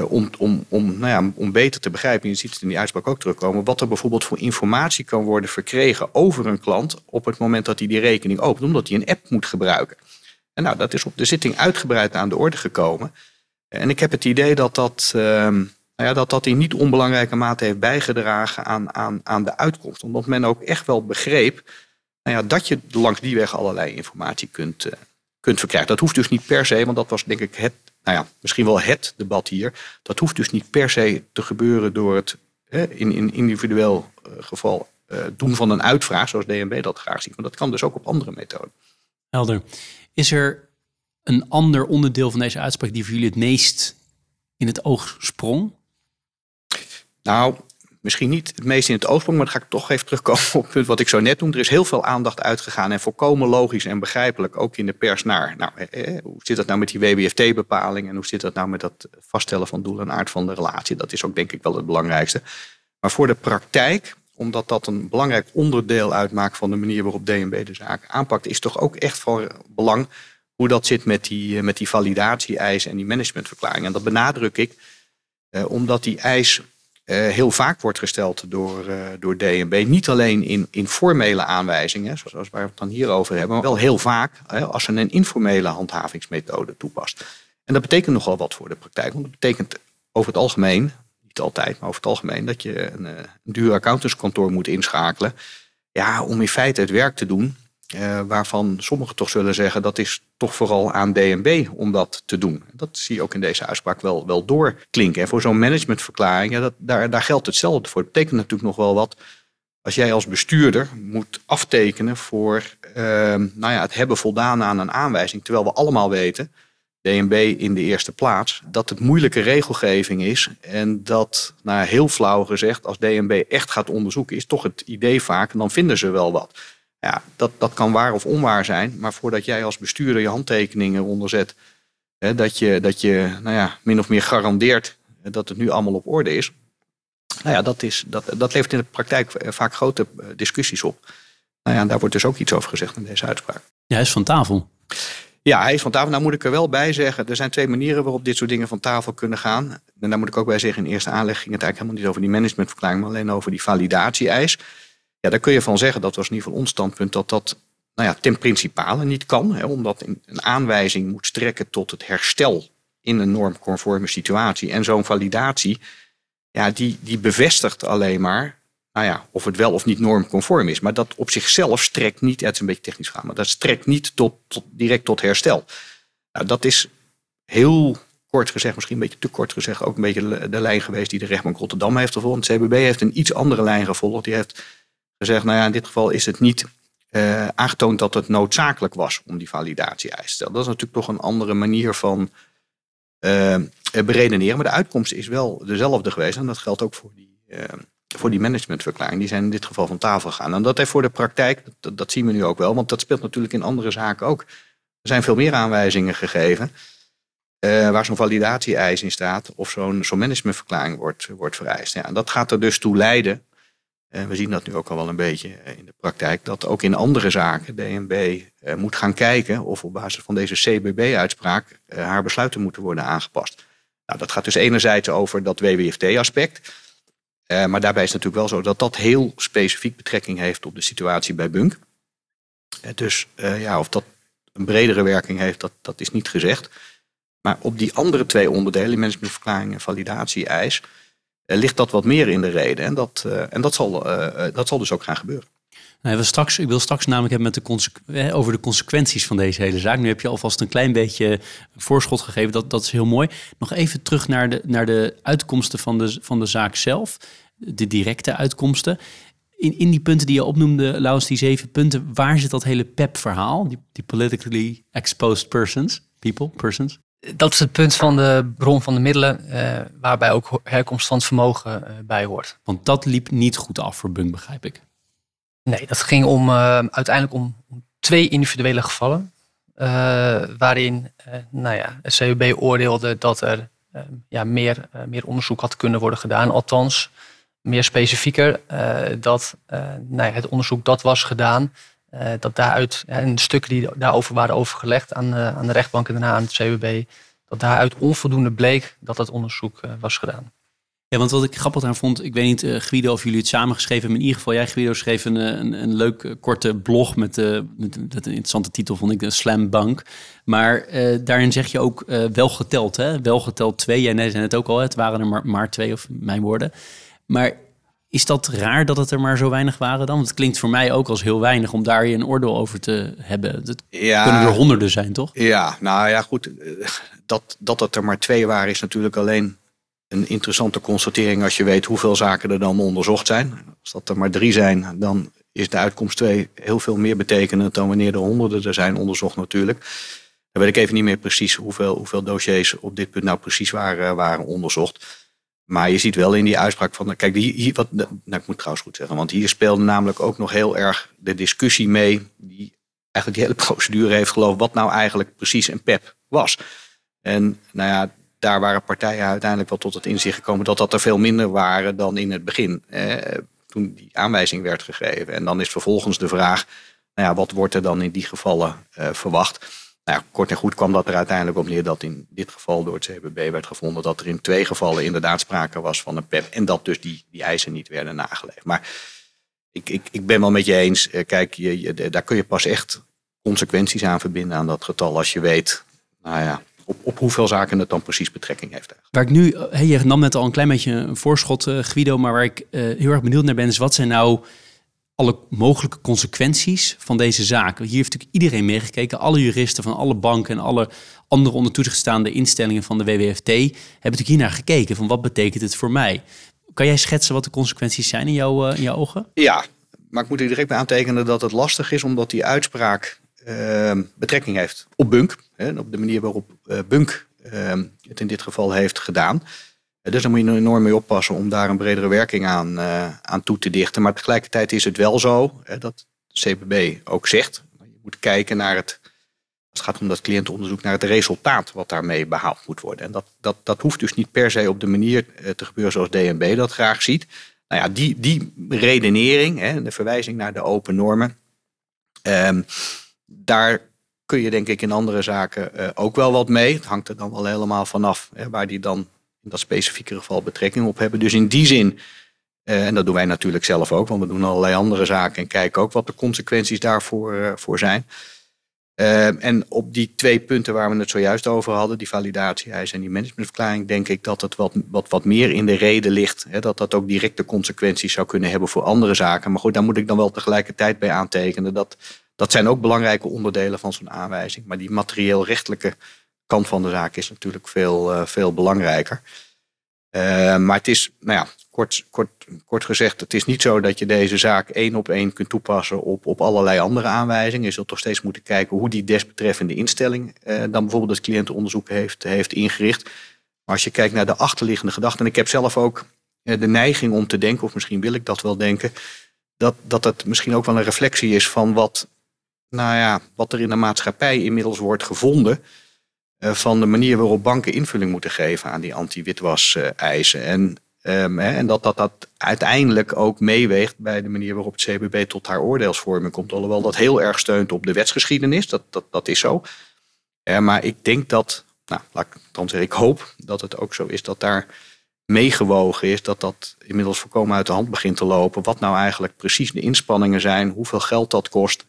om, om, om, nou ja, om beter te begrijpen, je ziet het in die uitspraak ook terugkomen, wat er bijvoorbeeld voor informatie kan worden verkregen over een klant op het moment dat hij die rekening opent, omdat hij een app moet gebruiken. En nou, dat is op de zitting uitgebreid aan de orde gekomen. En ik heb het idee dat dat, uh, nou ja, dat, dat in niet onbelangrijke mate heeft bijgedragen aan, aan, aan de uitkomst. Omdat men ook echt wel begreep nou ja, dat je langs die weg allerlei informatie kunt, uh, kunt verkrijgen. Dat hoeft dus niet per se, want dat was denk ik het nou ja, misschien wel het debat hier. Dat hoeft dus niet per se te gebeuren door het hè, in, in individueel uh, geval uh, doen van een uitvraag, zoals DNB dat graag ziet. Maar dat kan dus ook op andere methoden. Helder. Is er een ander onderdeel van deze uitspraak die voor jullie het meest in het oog sprong? Nou, misschien niet het meest in het oorsprong, maar dan ga ik toch even terugkomen op het punt wat ik zo net noemde. Er is heel veel aandacht uitgegaan en volkomen logisch en begrijpelijk, ook in de pers, naar nou, eh, hoe zit dat nou met die WWFT-bepaling en hoe zit dat nou met dat vaststellen van doel en aard van de relatie. Dat is ook denk ik wel het belangrijkste. Maar voor de praktijk, omdat dat een belangrijk onderdeel uitmaakt van de manier waarop DNB de zaak aanpakt, is toch ook echt van belang hoe dat zit met die, met die validatie-eisen en die managementverklaring. En dat benadruk ik, eh, omdat die eis heel vaak wordt gesteld door, uh, door DNB. Niet alleen in, in formele aanwijzingen, zoals waar we het dan hier over hebben, maar wel heel vaak als ze een informele handhavingsmethode toepast. En dat betekent nogal wat voor de praktijk. Want dat betekent over het algemeen, niet altijd, maar over het algemeen, dat je een, een duur accountantskantoor moet inschakelen. Ja, om in feite het werk te doen uh, waarvan sommigen toch zullen zeggen dat is toch vooral aan DNB om dat te doen. Dat zie je ook in deze uitspraak wel, wel doorklinken. En voor zo'n managementverklaring, dat, daar, daar geldt hetzelfde voor. Dat betekent natuurlijk nog wel wat als jij als bestuurder moet aftekenen voor uh, nou ja, het hebben voldaan aan een aanwijzing. Terwijl we allemaal weten, DNB in de eerste plaats, dat het moeilijke regelgeving is. En dat, nou heel flauw gezegd, als DNB echt gaat onderzoeken, is toch het idee vaak, en dan vinden ze wel wat. Ja, dat, dat kan waar of onwaar zijn. Maar voordat jij als bestuurder je handtekeningen onderzet, hè, dat, je, dat je nou ja, min of meer garandeert dat het nu allemaal op orde is. Nou ja, dat, is, dat, dat levert in de praktijk vaak grote eh, discussies op. Nou ja, daar wordt dus ook iets over gezegd in deze uitspraak. Ja, hij is van tafel. Ja, hij is van tafel. Nou moet ik er wel bij zeggen, er zijn twee manieren waarop dit soort dingen van tafel kunnen gaan. En daar moet ik ook bij zeggen, in eerste aanleg ging het eigenlijk helemaal niet over die managementverklaring, maar alleen over die validatie-eis. Ja, daar kun je van zeggen, dat was in ieder geval ons standpunt, dat dat nou ja, ten principale niet kan. Hè, omdat een aanwijzing moet strekken tot het herstel in een normconforme situatie. En zo'n validatie, ja, die, die bevestigt alleen maar nou ja, of het wel of niet normconform is. Maar dat op zichzelf strekt niet, het is een beetje technisch gaan, maar dat strekt niet tot, tot direct tot herstel. Nou, dat is heel kort gezegd, misschien een beetje te kort gezegd, ook een beetje de lijn geweest die de rechtbank Rotterdam heeft gevolgd. Het CBB heeft een iets andere lijn gevolgd. Die heeft gezegd, nou ja, in dit geval is het niet uh, aangetoond dat het noodzakelijk was om die validatie-eis te stellen. Dat is natuurlijk toch een andere manier van uh, beredeneren. Maar de uitkomst is wel dezelfde geweest. En dat geldt ook voor die, voor die managementverklaring. Die zijn in dit geval van tafel gegaan. En dat heeft voor de praktijk, dat, zien we nu ook wel, want dat speelt natuurlijk in andere zaken ook. Er zijn veel meer aanwijzingen gegeven. Waar zo'n validatie-eis in staat of zo'n zo'n managementverklaring wordt, wordt vereist. Ja, en dat gaat er dus toe leiden en we zien dat nu ook al wel een beetje eh, in de praktijk, dat ook in andere zaken DNB eh, moet gaan kijken of op basis van deze CBB-uitspraak eh, haar besluiten moeten worden aangepast. Nou, dat gaat dus enerzijds over dat WWFT-aspect. maar daarbij is natuurlijk wel zo dat dat heel specifiek betrekking heeft op de situatie bij Bunk. dus ja, of dat een bredere werking heeft, dat, dat is niet gezegd. Maar op die andere twee onderdelen, managementverklaring en validatie-eis, ligt dat wat meer in de reden. En dat, eh, en dat, zal, eh, dat zal dus ook gaan gebeuren. Nou, we straks, ik wil straks namelijk hebben met de over de consequenties van deze hele zaak. Nu heb je alvast een klein beetje voorschot gegeven. Dat, dat is heel mooi. Nog even terug naar de, naar de uitkomsten van de, van de zaak zelf. De directe uitkomsten. In, in die punten die je opnoemde, Laus, die zeven punten, waar zit dat hele PEP-verhaal? Die, die politically exposed persons, people, persons? Dat is het punt van de bron van de middelen, uh, waarbij ook herkomst van het vermogen uh, bij hoort. Want dat liep niet goed af voor Bunk, begrijp ik. Nee, dat ging om, uh, uiteindelijk om twee individuele gevallen. waarin nou ja, het CUB oordeelde dat er ja, meer, meer onderzoek had kunnen worden gedaan. Althans, meer specifieker, dat nou ja, het onderzoek dat was gedaan, dat daaruit, en stukken die daarover waren overgelegd aan, aan de rechtbank en daarna aan het CUB, dat daaruit onvoldoende bleek dat dat onderzoek was gedaan. Ja, want wat ik grappig aan vond, ik weet niet, Guido, of jullie het samen geschreven hebben. In ieder geval, jij, Guido, schreef een, eh, een, leuk eh, korte blog met, met, een interessante titel, vond ik, de Slam Bank. Maar daarin zeg je ook wel geteld, hè? Wel geteld twee. Jij zei het ook al, het waren er maar, maar twee, of mijn woorden. Maar is dat raar dat het er maar zo weinig waren dan? Want het klinkt voor mij ook als heel weinig om daar je een oordeel over te hebben. Dat ja, kunnen er honderden zijn, toch? Ja, nou ja, goed. Dat, dat het er maar twee waren is natuurlijk alleen een interessante constatering als je weet hoeveel zaken er dan onderzocht zijn. Als dat er maar drie zijn, dan is de uitkomst twee heel veel meer betekenend dan wanneer er honderden er zijn onderzocht natuurlijk. Dan weet ik even niet meer precies hoeveel, hoeveel dossiers op dit punt nou precies waren, waren onderzocht. Maar je ziet wel in die uitspraak van. Kijk, wat, nou, ik moet trouwens goed zeggen, want hier speelde namelijk ook nog heel erg de discussie mee. Die eigenlijk die hele procedure heeft geloofd wat nou eigenlijk precies een PEP was. En nou ja, daar waren partijen uiteindelijk wel tot het inzicht gekomen dat dat er veel minder waren dan in het begin. Eh, toen die aanwijzing werd gegeven. En dan is vervolgens de vraag, nou ja, wat wordt er dan in die gevallen uh, verwacht? Nou kort en goed kwam dat er uiteindelijk op neer dat in dit geval door het CBB werd gevonden dat er in twee gevallen inderdaad sprake was van een PEP. En dat dus die, die eisen niet werden nageleefd. Maar ik, ik, ik ben wel met je eens. Uh, kijk, je, daar kun je pas echt consequenties aan verbinden aan dat getal als je weet, nou ja, op, op hoeveel zaken het dan precies betrekking heeft. Waar ik nu, hey, je nam net al een klein beetje een voorschot, uh, Guido, maar waar ik heel erg benieuwd naar ben, is wat zijn nou alle mogelijke consequenties van deze zaak? Hier heeft natuurlijk iedereen meegekeken, alle juristen van alle banken en alle andere onder toezicht staande instellingen van de WWFT hebben natuurlijk hier naar gekeken van wat betekent het voor mij? Kan jij schetsen wat de consequenties zijn in, jouw, uh, in jouw ogen? Ja, maar ik moet er direct bij aantekenen dat het lastig is, omdat die uitspraak Ehm, betrekking heeft op Bunk. Hè, op de manier waarop uh, Bunk ehm, het in dit geval heeft gedaan. Uh, dus daar moet je enorm mee oppassen om daar een bredere werking aan, uh, aan toe te dichten. Maar tegelijkertijd is het wel zo dat de CPB ook zegt. Je moet kijken naar het, als het gaat om dat cliëntenonderzoek, naar het resultaat wat daarmee behaald moet worden. En dat, dat, dat hoeft dus niet per se op de manier te gebeuren zoals DNB dat graag ziet. Nou ja, die, die redenering, hè, de verwijzing naar de open normen. Um, daar kun je denk ik in andere zaken ook wel wat mee. Het hangt er dan wel helemaal vanaf hè, waar die dan in dat specifieke geval betrekking op hebben. Dus in die zin, uh, en dat doen wij natuurlijk zelf ook, want we doen allerlei andere zaken en kijken ook wat de consequenties daarvoor uh, voor zijn. en op die twee punten waar we het zojuist over hadden, die validatie-eis en die managementverklaring, denk ik dat het wat, wat, wat meer in de reden ligt. Hè, dat dat ook directe consequenties zou kunnen hebben voor andere zaken. Maar goed, daar moet ik dan wel tegelijkertijd bij aantekenen dat dat zijn ook belangrijke onderdelen van zo'n aanwijzing. Maar die materieel-rechtelijke kant van de zaak is natuurlijk veel, uh, veel belangrijker. Uh, maar het is, nou ja, kort, kort, kort gezegd, het is niet zo dat je deze zaak één op één kunt toepassen op, op allerlei andere aanwijzingen. Je zult toch steeds moeten kijken hoe die desbetreffende instelling uh, dan bijvoorbeeld het cliëntenonderzoek heeft, heeft ingericht. Maar als je kijkt naar de achterliggende gedachten, en ik heb zelf ook de neiging om te denken, of misschien wil ik dat wel denken, dat, dat het misschien ook wel een reflectie is van wat nou ja, wat er in de maatschappij inmiddels wordt gevonden. Uh, van de manier waarop banken invulling moeten geven aan die anti-witwas-eisen. En, um, hè, en dat, dat dat uiteindelijk ook meeweegt bij de manier waarop het CBB tot haar oordeelsvorming komt. Alhoewel dat heel erg steunt op de wetsgeschiedenis, dat, dat, dat is zo. Uh, maar ik denk dat, nou, laat ik dan zeggen, ik hoop dat het ook zo is dat daar meegewogen is, dat dat inmiddels voorkomen uit de hand begint te lopen. Wat nou eigenlijk precies de inspanningen zijn, hoeveel geld dat kost.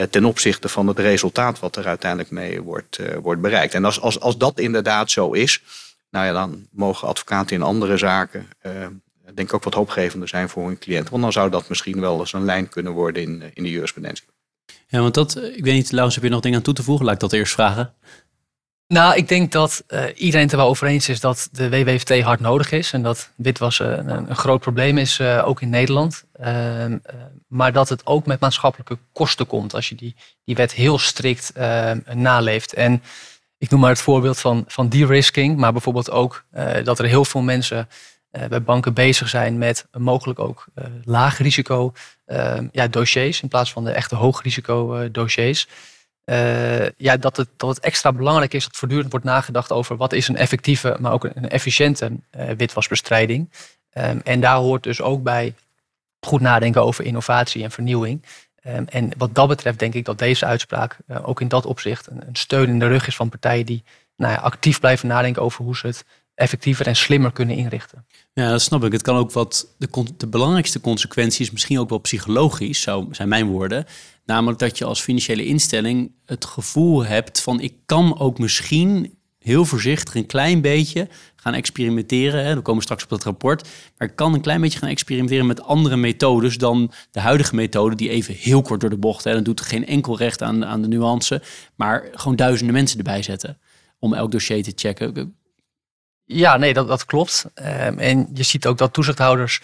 Eh, ten opzichte van het resultaat wat er uiteindelijk mee wordt, uh, wordt bereikt. En als, als, als dat inderdaad zo is, nou ja, dan mogen advocaten in andere zaken, uh, denk ik ook wat hoopgevender zijn voor hun cliënt. Want dan zou dat misschien wel eens een lijn kunnen worden in, in de jurisprudentie. Ja, want dat, ik weet niet, Laus, heb je nog dingen aan toe te voegen? Laat ik dat eerst vragen. Nou, ik denk dat uh, iedereen het er wel over eens is dat de WWFT hard nodig is. En dat witwas uh, een, een, groot probleem is, uh, ook in Nederland. Ehm, maar dat het ook met maatschappelijke kosten komt als je die, die wet heel strikt naleeft. En ik noem maar het voorbeeld van, van de-risking. Maar bijvoorbeeld ook dat er heel veel mensen bij banken bezig zijn met mogelijk ook laag risico ehm, ja, dossiers. In plaats van de echte hoog risico dossiers. Ja, dat, het, dat het extra belangrijk is dat voortdurend wordt nagedacht over wat is een effectieve, maar ook een efficiënte witwasbestrijding. Ehm, en daar hoort dus ook bij goed nadenken over innovatie en vernieuwing. Ehm, en wat dat betreft denk ik dat deze uitspraak ook in dat opzicht een, een, steun in de rug is van partijen die nou ja, actief blijven nadenken over hoe ze het effectiever en slimmer kunnen inrichten. Ja, dat snap ik. Het kan ook wat. De, de belangrijkste consequentie is misschien ook wel psychologisch, zo zijn mijn woorden. Namelijk dat je als financiële instelling het gevoel hebt van ik kan ook misschien heel voorzichtig een klein beetje gaan experimenteren. Hè. We komen straks op dat rapport. Maar ik kan een klein beetje gaan experimenteren met andere methodes dan de huidige methode, die even heel kort door de bocht. Hè. Dan doet geen enkel recht aan, aan de nuance. Maar gewoon duizenden mensen erbij zetten om elk dossier te checken. Ja, nee, dat, dat klopt. Ehm, en je ziet ook dat toezichthouders,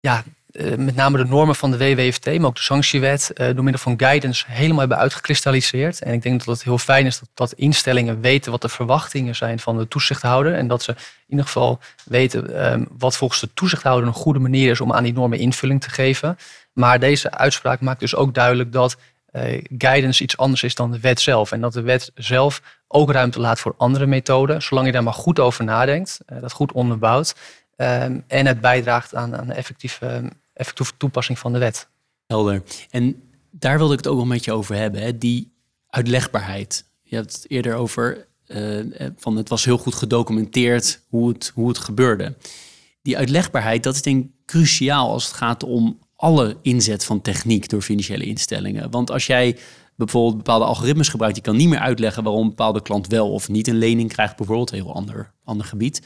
ja, eh, met name de normen van de WWFT, maar ook de sanctiewet, uh, door middel van guidance helemaal hebben uitgekristalliseerd. En ik denk dat het heel fijn is dat, dat instellingen weten wat de verwachtingen zijn van de toezichthouder. En dat ze in ieder geval weten ehm, wat volgens de toezichthouder een goede manier is om aan die normen invulling te geven. Maar deze uitspraak maakt dus ook duidelijk dat guidance iets anders is dan de wet zelf. En dat de wet zelf ook ruimte laat voor andere methoden, zolang je daar maar goed over nadenkt, uh, dat goed onderbouwt. Ehm, en het bijdraagt aan, aan de effectieve, effectieve toepassing van de wet. Helder. En daar wilde ik het ook wel met je over hebben, hè? die uitlegbaarheid. Je hebt het eerder over, uh, van het was heel goed gedocumenteerd hoe het, hoe het gebeurde. Die uitlegbaarheid, dat is denk ik cruciaal als het gaat om alle inzet van techniek door financiële instellingen. Want als jij bijvoorbeeld bepaalde algoritmes gebruikt, je kan niet meer uitleggen waarom een bepaalde klant wel of niet een lening krijgt, bijvoorbeeld, een heel ander, ander gebied.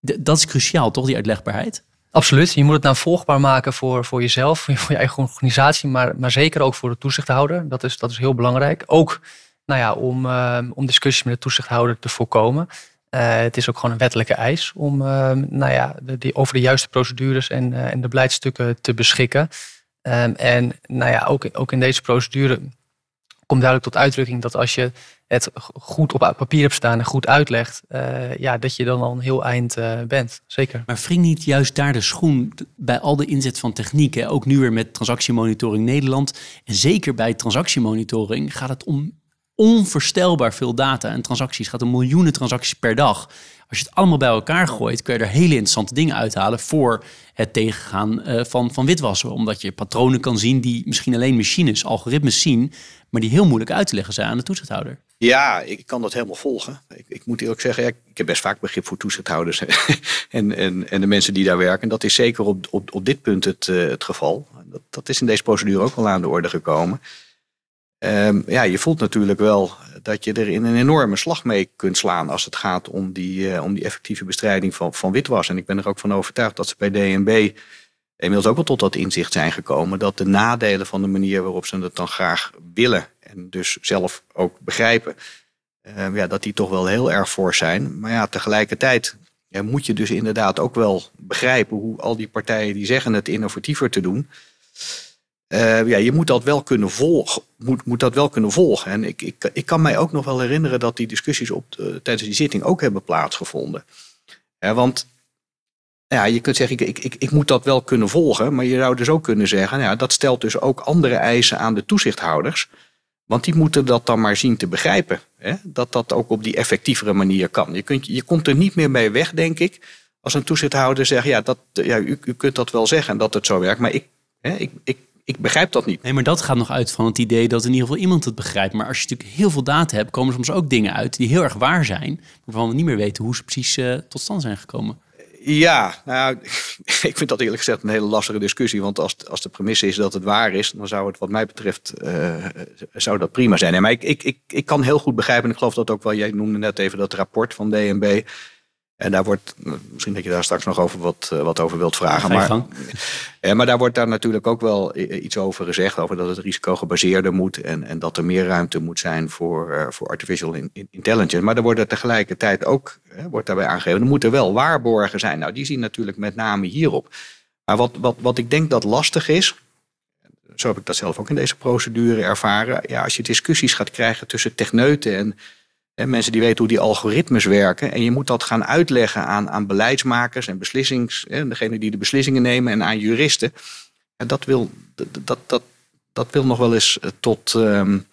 dat is cruciaal, toch, die uitlegbaarheid? Absoluut. Je moet het nou volgbaar maken voor, voor jezelf, voor je, eigen organisatie, maar, maar zeker ook voor de toezichthouder. Dat is, dat is heel belangrijk. Ook nou ja, om, uh, om discussies met de toezichthouder te voorkomen. Uh, het is ook gewoon een wettelijke eis om uh, nou ja, die, over de juiste procedures en, uh, en de beleidsstukken te beschikken. Um, en nou ja, ook, ook in deze procedure komt duidelijk tot uitdrukking dat als je het goed op papier hebt staan en goed uitlegt, ja, dat je dan al een heel eind bent. Zeker. Maar wring niet juist daar de schoen bij al de inzet van techniek? Hè? Ook nu weer met transactiemonitoring Nederland. En zeker bij transactiemonitoring gaat het om onvoorstelbaar veel data en transacties. Het gaat om miljoenen transacties per dag. Als je het allemaal bij elkaar gooit, kun je er hele interessante dingen uithalen voor het tegengaan uh, van, van witwassen. Omdat je patronen kan zien die misschien alleen machines, algoritmes zien, maar die heel moeilijk uit te leggen zijn aan de toezichthouder. Ja, ik kan dat helemaal volgen. Ik, ik moet eerlijk zeggen, ik heb best vaak begrip voor toezichthouders en, en, en de mensen die daar werken. Dat is zeker op, op, op dit punt het, uh, het geval. Dat, dat is in deze procedure ook wel aan de orde gekomen. Um, ja, je voelt natuurlijk wel dat je er in een enorme slag mee kunt slaan als het gaat om die, uh, om die effectieve bestrijding van, van witwas. En ik ben er ook van overtuigd dat ze bij DNB inmiddels ook wel tot dat inzicht zijn gekomen dat de nadelen van de manier waarop ze het dan graag willen en dus zelf ook begrijpen, uh, ja, dat die toch wel heel erg voor zijn. Maar ja, tegelijkertijd moet je dus inderdaad ook wel begrijpen hoe al die partijen die zeggen het innovatiever te doen. Uh, ja, je moet dat wel kunnen volgen. Moet, moet dat wel kunnen volgen. En ik, ik, ik kan mij ook nog wel herinneren dat die discussies op, tijdens die zitting ook hebben plaatsgevonden. Uh, want ja, je kunt zeggen, ik, ik, ik moet dat wel kunnen volgen. Maar je zou dus ook kunnen zeggen, nou ja, dat stelt dus ook andere eisen aan de toezichthouders. Want die moeten dat dan maar zien te begrijpen. Hè? Dat dat ook op die effectievere manier kan. Je, kunt, je komt er niet meer mee weg, denk ik. Als een toezichthouder zegt, ja, dat, ja u, u kunt dat wel zeggen dat het zo werkt. Maar ik, hè, ik ik begrijp dat niet. Nee, maar dat gaat nog uit van het idee dat in ieder geval iemand het begrijpt. Maar als je natuurlijk heel veel data hebt, komen soms ook dingen uit die heel erg waar zijn, waarvan we niet meer weten hoe ze precies uh, tot stand zijn gekomen. Ja, nou, ik vind dat eerlijk gezegd een hele lastige discussie. Want als, als de premisse is dat het waar is, dan zou het wat mij betreft uh, zou dat prima zijn. maar ik, ik, ik, ik kan heel goed begrijpen, en ik geloof dat ook wel, jij noemde net even dat rapport van DNB. En daar wordt, misschien dat je daar straks nog over wat, eh, wat over wilt vragen. Maar, ja, maar daar wordt daar natuurlijk ook wel iets over gezegd. Over dat het risico gebaseerder moet. En, en dat er meer ruimte moet zijn voor, voor artificial intelligence. Maar er wordt er tegelijkertijd ook wordt daarbij aangegeven. Er moeten wel waarborgen zijn. Nou, die zien natuurlijk met name hierop. Maar wat, wat, wat ik denk dat lastig is. Zo heb ik dat zelf ook in deze procedure ervaren. Ja, als je discussies gaat krijgen tussen techneuten en mensen die weten hoe die algoritmes werken. En je moet dat gaan uitleggen aan, aan beleidsmakers en beslissings, degene die de beslissingen nemen en aan juristen. En dat wil, dat, dat, dat, wil nog wel eens eh, tot, um,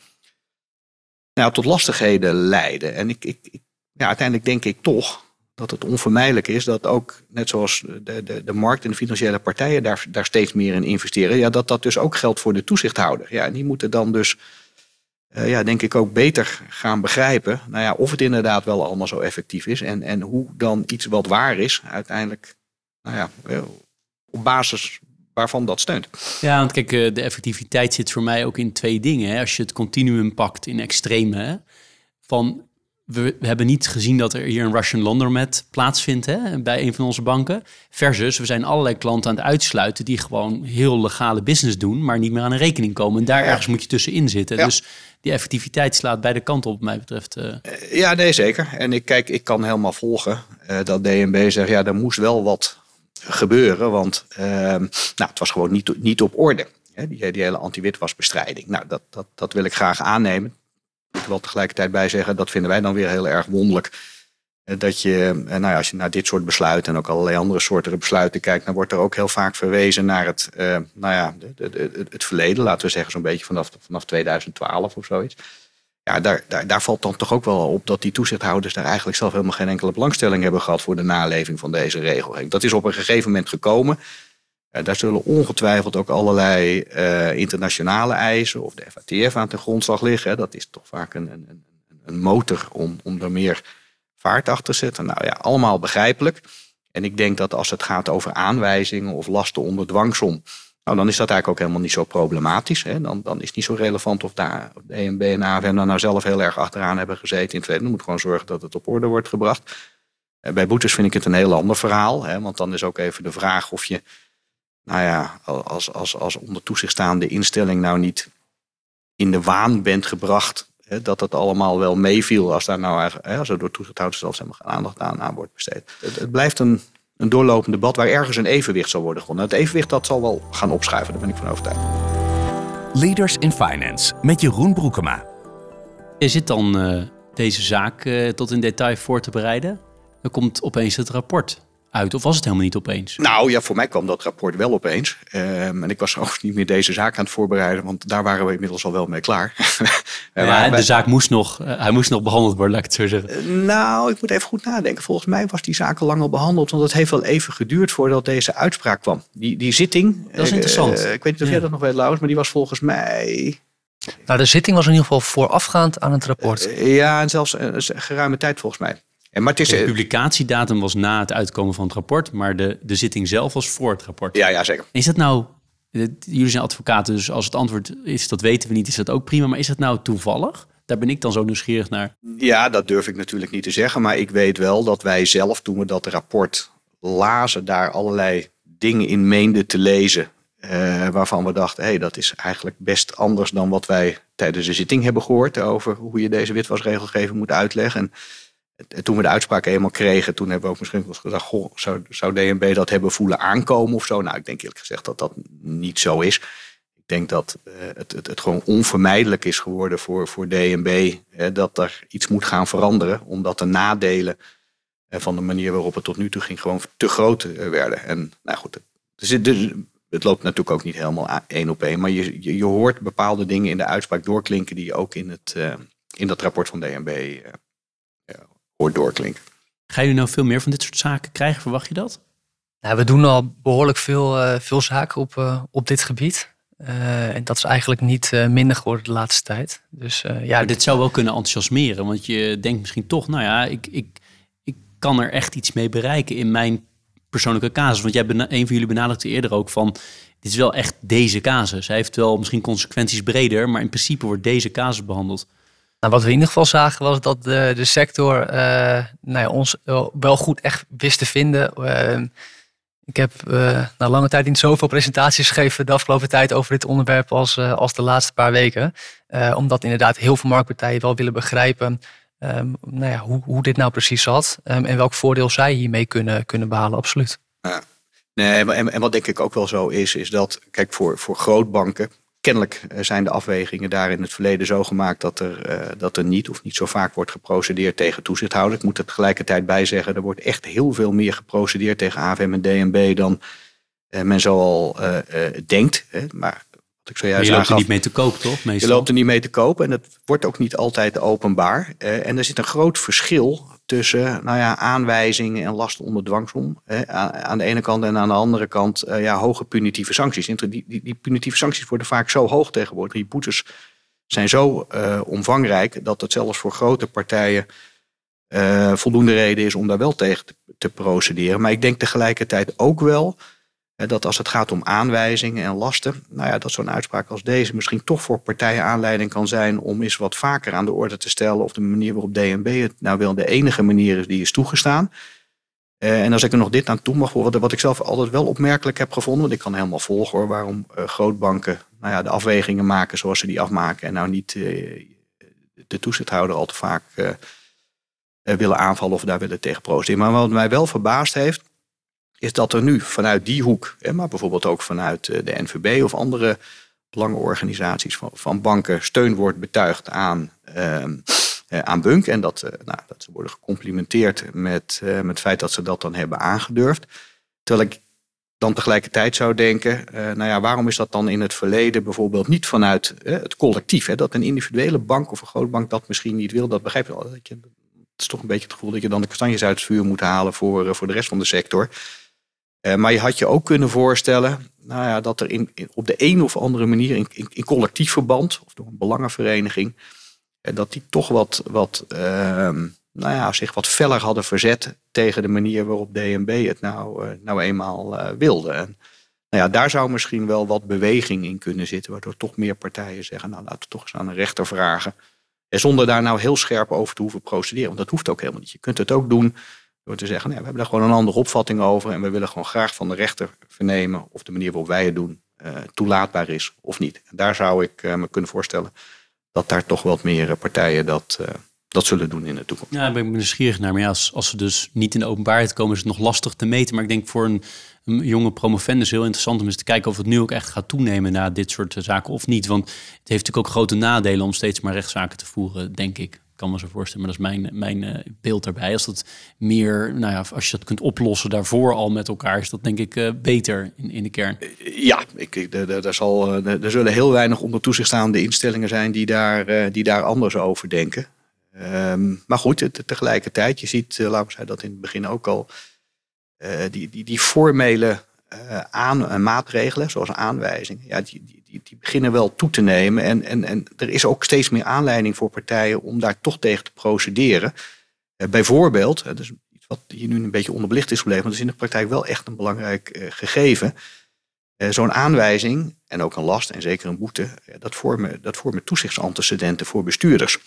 nou, tot lastigheden leiden. En ik, ik, ik, ja, uiteindelijk denk ik toch dat het onvermijdelijk is dat ook, net zoals de, de, de markt en de financiële partijen daar, daar steeds meer in investeren, ja, dat dat dus ook geldt voor de toezichthouder. Ja, en die moeten dan dus, uh, ja, denk ik ook beter gaan begrijpen, nou ja, of het inderdaad wel allemaal zo effectief is en, en hoe dan iets wat waar is uiteindelijk, nou ja, op basis waarvan dat steunt. Ja, want kijk, eh, de effectiviteit zit voor mij ook in twee dingen. Als je het continuum pakt in extreme, van we, hebben niet gezien dat er hier een Russian laundromat plaatsvindt hè, bij een van onze banken. Versus, we zijn allerlei klanten aan het uitsluiten die gewoon heel legale business doen, maar niet meer aan een rekening komen. En daar ergens moet je tussenin zitten. Dus die effectiviteit slaat beide kanten op, wat mij betreft. Uh... Ja, nee, zeker. En ik kijk, ik kan helemaal volgen uh, dat DNB zegt, ja, er moest wel wat gebeuren, want uh, nou, het was gewoon niet, niet op orde. Hè, die, die hele anti-witwasbestrijding. Nou, dat, dat, dat wil ik graag aannemen. Ik wil tegelijkertijd bij zeggen, dat vinden wij dan weer heel erg wonderlijk. Eh, dat je, eh, nou ja, als je naar dit soort besluiten en ook allerlei andere soorten besluiten kijkt, dan wordt er ook heel vaak verwezen naar het, uh, nou ja, de, het verleden, laten we zeggen zo'n beetje vanaf, vanaf 2012 of zoiets. Ja, daar, daar, daar valt dan toch ook wel op dat die toezichthouders daar eigenlijk zelf helemaal geen enkele belangstelling hebben gehad voor de naleving van deze regelgeving. Dat is op een gegeven moment gekomen. Daar zullen ongetwijfeld ook allerlei uh, internationale eisen of de FATF aan ten grondslag liggen. Dat is toch vaak een, een, een motor om, om er meer vaart achter te zetten. Nou ja, allemaal begrijpelijk. En ik denk dat als het gaat over aanwijzingen of lasten onder dwangsom, nou, dan is dat eigenlijk ook helemaal niet zo problematisch. Hè. Dan, dan is het niet zo relevant of daar de EMB en AFM daar nou zelf heel erg achteraan hebben gezeten in het. Dan moet gewoon zorgen dat het op orde wordt gebracht. Eh, bij boetes vind ik het een heel ander verhaal. Hè, want dan is ook even de vraag of je nou ja, als, als, als onder toezicht staande instelling nou niet in de waan bent gebracht hè, dat het allemaal wel meeviel als daar nou hè, als er door toezichthouders zelfs helemaal geen aandacht aan, aan wordt besteed. Het, het, blijft een, een doorlopend debat waar ergens een evenwicht zal worden gevonden. Het evenwicht dat zal wel gaan opschuiven, daar ben ik van overtuigd. Leaders in Finance met Jeroen Broekema. Je zit dan uh, deze zaak uh, tot in detail voor te bereiden. Dan komt opeens het rapport uit? Of was het helemaal niet opeens? Nou ja, voor mij kwam dat rapport wel opeens. Um, en ik was ook niet meer deze zaak aan het voorbereiden, want daar waren we inmiddels al wel mee klaar. ja, de zaak moest nog, uh, hij moest nog behandeld worden, laat ik het zo zeggen. Uh, nou, ik moet even goed nadenken. Volgens mij was die zaak al lang al behandeld, want het heeft wel even geduurd voordat deze uitspraak kwam. Die, die zitting. Dat is interessant. Uh, ik weet niet of ja. jij dat nog weet, Laurens, maar die was volgens mij. Nou, de zitting was in ieder geval voorafgaand aan het rapport. ja, en zelfs geruime tijd volgens mij. En maar het is, de publicatiedatum was na het uitkomen van het rapport, maar de, de zitting zelf was voor het rapport. Ja, ja zeker. Is dat nou, jullie zijn advocaten, dus als het antwoord is dat weten we niet, is dat ook prima. Maar is dat nou toevallig? Daar ben ik dan zo nieuwsgierig naar. Ja, dat durf ik natuurlijk niet te zeggen. Maar ik weet wel dat wij zelf, toen we dat rapport lazen, daar allerlei dingen in meenden te lezen. Uh, waarvan we dachten, hé, hey, dat is eigenlijk best anders dan wat wij tijdens de zitting hebben gehoord over hoe je deze witwasregelgeving moet uitleggen. En toen we de uitspraak eenmaal kregen, toen hebben we ook misschien wel eens gedacht, goh, zou, zou DNB dat hebben voelen aankomen of zo? Nou, ik denk eerlijk gezegd dat dat niet zo is. Ik denk dat uh, het, het, het, gewoon onvermijdelijk is geworden voor, voor DNB uh, dat er iets moet gaan veranderen, omdat de nadelen uh, van de manier waarop het tot nu toe ging gewoon te groot werden. En nou goed, het, dus, het loopt natuurlijk ook niet helemaal één op één, maar je, je, je, hoort bepaalde dingen in de uitspraak doorklinken die je ook in, het, in dat rapport van DNB hoort doorklinken. Ga je nou veel meer van dit soort zaken krijgen? Verwacht je dat? Nou, we doen al behoorlijk veel, uh, veel zaken op, uh, op dit gebied. Uh, en dat is eigenlijk niet minder geworden de laatste tijd. Dus, ja, maar dit zou wel kunnen enthousiasmeren. Want je denkt misschien toch, nou ja, ik, ik, ik kan er echt iets mee bereiken in mijn persoonlijke casus. Want jij een van jullie benadrukte eerder ook van, dit is wel echt deze casus. Hij heeft wel misschien consequenties breder, maar in principe wordt deze casus behandeld. Nou, wat we in ieder geval zagen was dat de, de sector uh, nou ja, ons wel goed echt wist te vinden. Uh, ik heb uh, na lange tijd niet zoveel presentaties gegeven de afgelopen tijd over dit onderwerp als, als de laatste paar weken. omdat inderdaad heel veel marktpartijen wel willen begrijpen um, nou ja, hoe, hoe dit nou precies zat. Um, en welk voordeel zij hiermee kunnen, kunnen behalen, absoluut. Ja. Nee, en, en wat denk ik ook wel zo is, is dat, kijk, voor, voor grootbanken kennelijk eh, zijn de afwegingen daar in het verleden zo gemaakt dat er, uh, dat er niet of niet zo vaak wordt geprocedeerd tegen toezichthouders. Ik moet er tegelijkertijd bij zeggen, er wordt echt heel veel meer geprocedeerd tegen AFM en DNB dan uh, men zo al denkt. Hè. Maar wat ik zojuist je loopt er niet mee te koop, toch? Je Meestal. loopt er niet mee te kopen en het wordt ook niet altijd openbaar. Eh, en er zit een groot verschil tussen nou ja, aanwijzingen en lasten onder dwangsom. eh, aan, de ene kant en aan de andere kant eh, ja, hoge punitieve sancties. Die, die, punitieve sancties worden vaak zo hoog tegenwoordig. Die boetes zijn zo eh, omvangrijk dat het zelfs voor grote partijen eh, voldoende reden is om daar wel tegen te, procederen. Maar ik denk tegelijkertijd ook wel dat als het gaat om aanwijzingen en lasten, nou ja, dat zo'n uitspraak als deze misschien toch voor partijen aanleiding kan zijn om eens wat vaker aan de orde te stellen of de manier waarop DNB het nou wel de enige manier is die is toegestaan. Eh, en als ik er nog dit aan toe mag voegen, wat, ik zelf altijd wel opmerkelijk heb gevonden, want ik kan helemaal volgen hoor, waarom eh, grootbanken nou ja, de afwegingen maken zoals ze die afmaken en nou niet eh, de toezichthouder al te vaak willen aanvallen of daar willen tegen protesteren. Maar wat mij wel verbaasd heeft, is dat er nu vanuit die hoek, maar bijvoorbeeld ook vanuit eh, de NVB of andere belangenorganisaties van, van banken, steun wordt betuigd aan, ehm, eh, aan Bunk. En dat, eh, nou, dat ze worden gecomplimenteerd met, met het feit dat ze dat dan hebben aangedurfd. Terwijl ik dan tegelijkertijd zou denken, nou ja, waarom is dat dan in het verleden bijvoorbeeld niet vanuit het collectief? Hè, dat een individuele bank of een grootbank dat misschien niet wil, dat begrijp je wel. Dat je, het is toch een beetje het gevoel dat je dan de kastanjes uit het vuur moet halen voor, voor de rest van de sector. Eh, maar je had je ook kunnen voorstellen nou ja, dat er in, op de een of andere manier in, in, collectief verband of door een belangenvereniging, eh, dat die toch wat, wat, ehm, nou ja, zich wat feller hadden verzet tegen de manier waarop DNB het nou, eh, nou eenmaal wilde. En, nou ja, daar zou misschien wel wat beweging in kunnen zitten, waardoor toch meer partijen zeggen, nou laten we toch eens aan een rechter vragen. En zonder daar nou heel scherp over te hoeven procederen, want dat hoeft ook helemaal niet. Je kunt het ook doen te zeggen, nou, we hebben daar gewoon een andere opvatting over. En we willen gewoon graag van de rechter vernemen of de manier waarop wij het doen eh, toelaatbaar is of niet. En daar zou ik eh, me kunnen voorstellen dat daar toch wat meer eh, partijen dat, dat zullen doen in de toekomst. Ja, daar ben ik nieuwsgierig naar. Maar ja, als, als ze dus niet in de openbaarheid komen, is het nog lastig te meten. Maar ik denk voor een, jonge promovendus heel interessant om eens te kijken of het nu ook echt gaat toenemen na dit soort zaken of niet. Want het heeft natuurlijk ook grote nadelen om steeds maar rechtszaken te voeren, denk ik. Kan me zo voorstellen, maar dat is mijn, mijn eh, beeld daarbij. Als dat meer, nou ja, als je dat kunt oplossen daarvoor al met elkaar, is dat denk ik eh, beter in, in de kern. Ja, ik, er zal, eh, er zullen heel weinig onder toezicht staande instellingen zijn die daar, eh, die daar anders over denken. Ehm, maar goed, het- tegelijkertijd, je ziet, eh, laten we zeggen dat in het begin ook al, eh, die, die, die formele eh, aan, eh, maatregelen, zoals aanwijzingen, ja, die, die, die, beginnen wel toe te nemen. En, en, en er is ook steeds meer aanleiding voor partijen om daar toch tegen te procederen. Eh, bijvoorbeeld, eh, dus iets wat hier nu een beetje onderbelicht is gebleven, want het is in de praktijk wel echt een belangrijk gegeven. Zo'n aanwijzing en ook een last en zeker een boete, dat vormen, dat vormen toezichtsantecedenten voor bestuurders.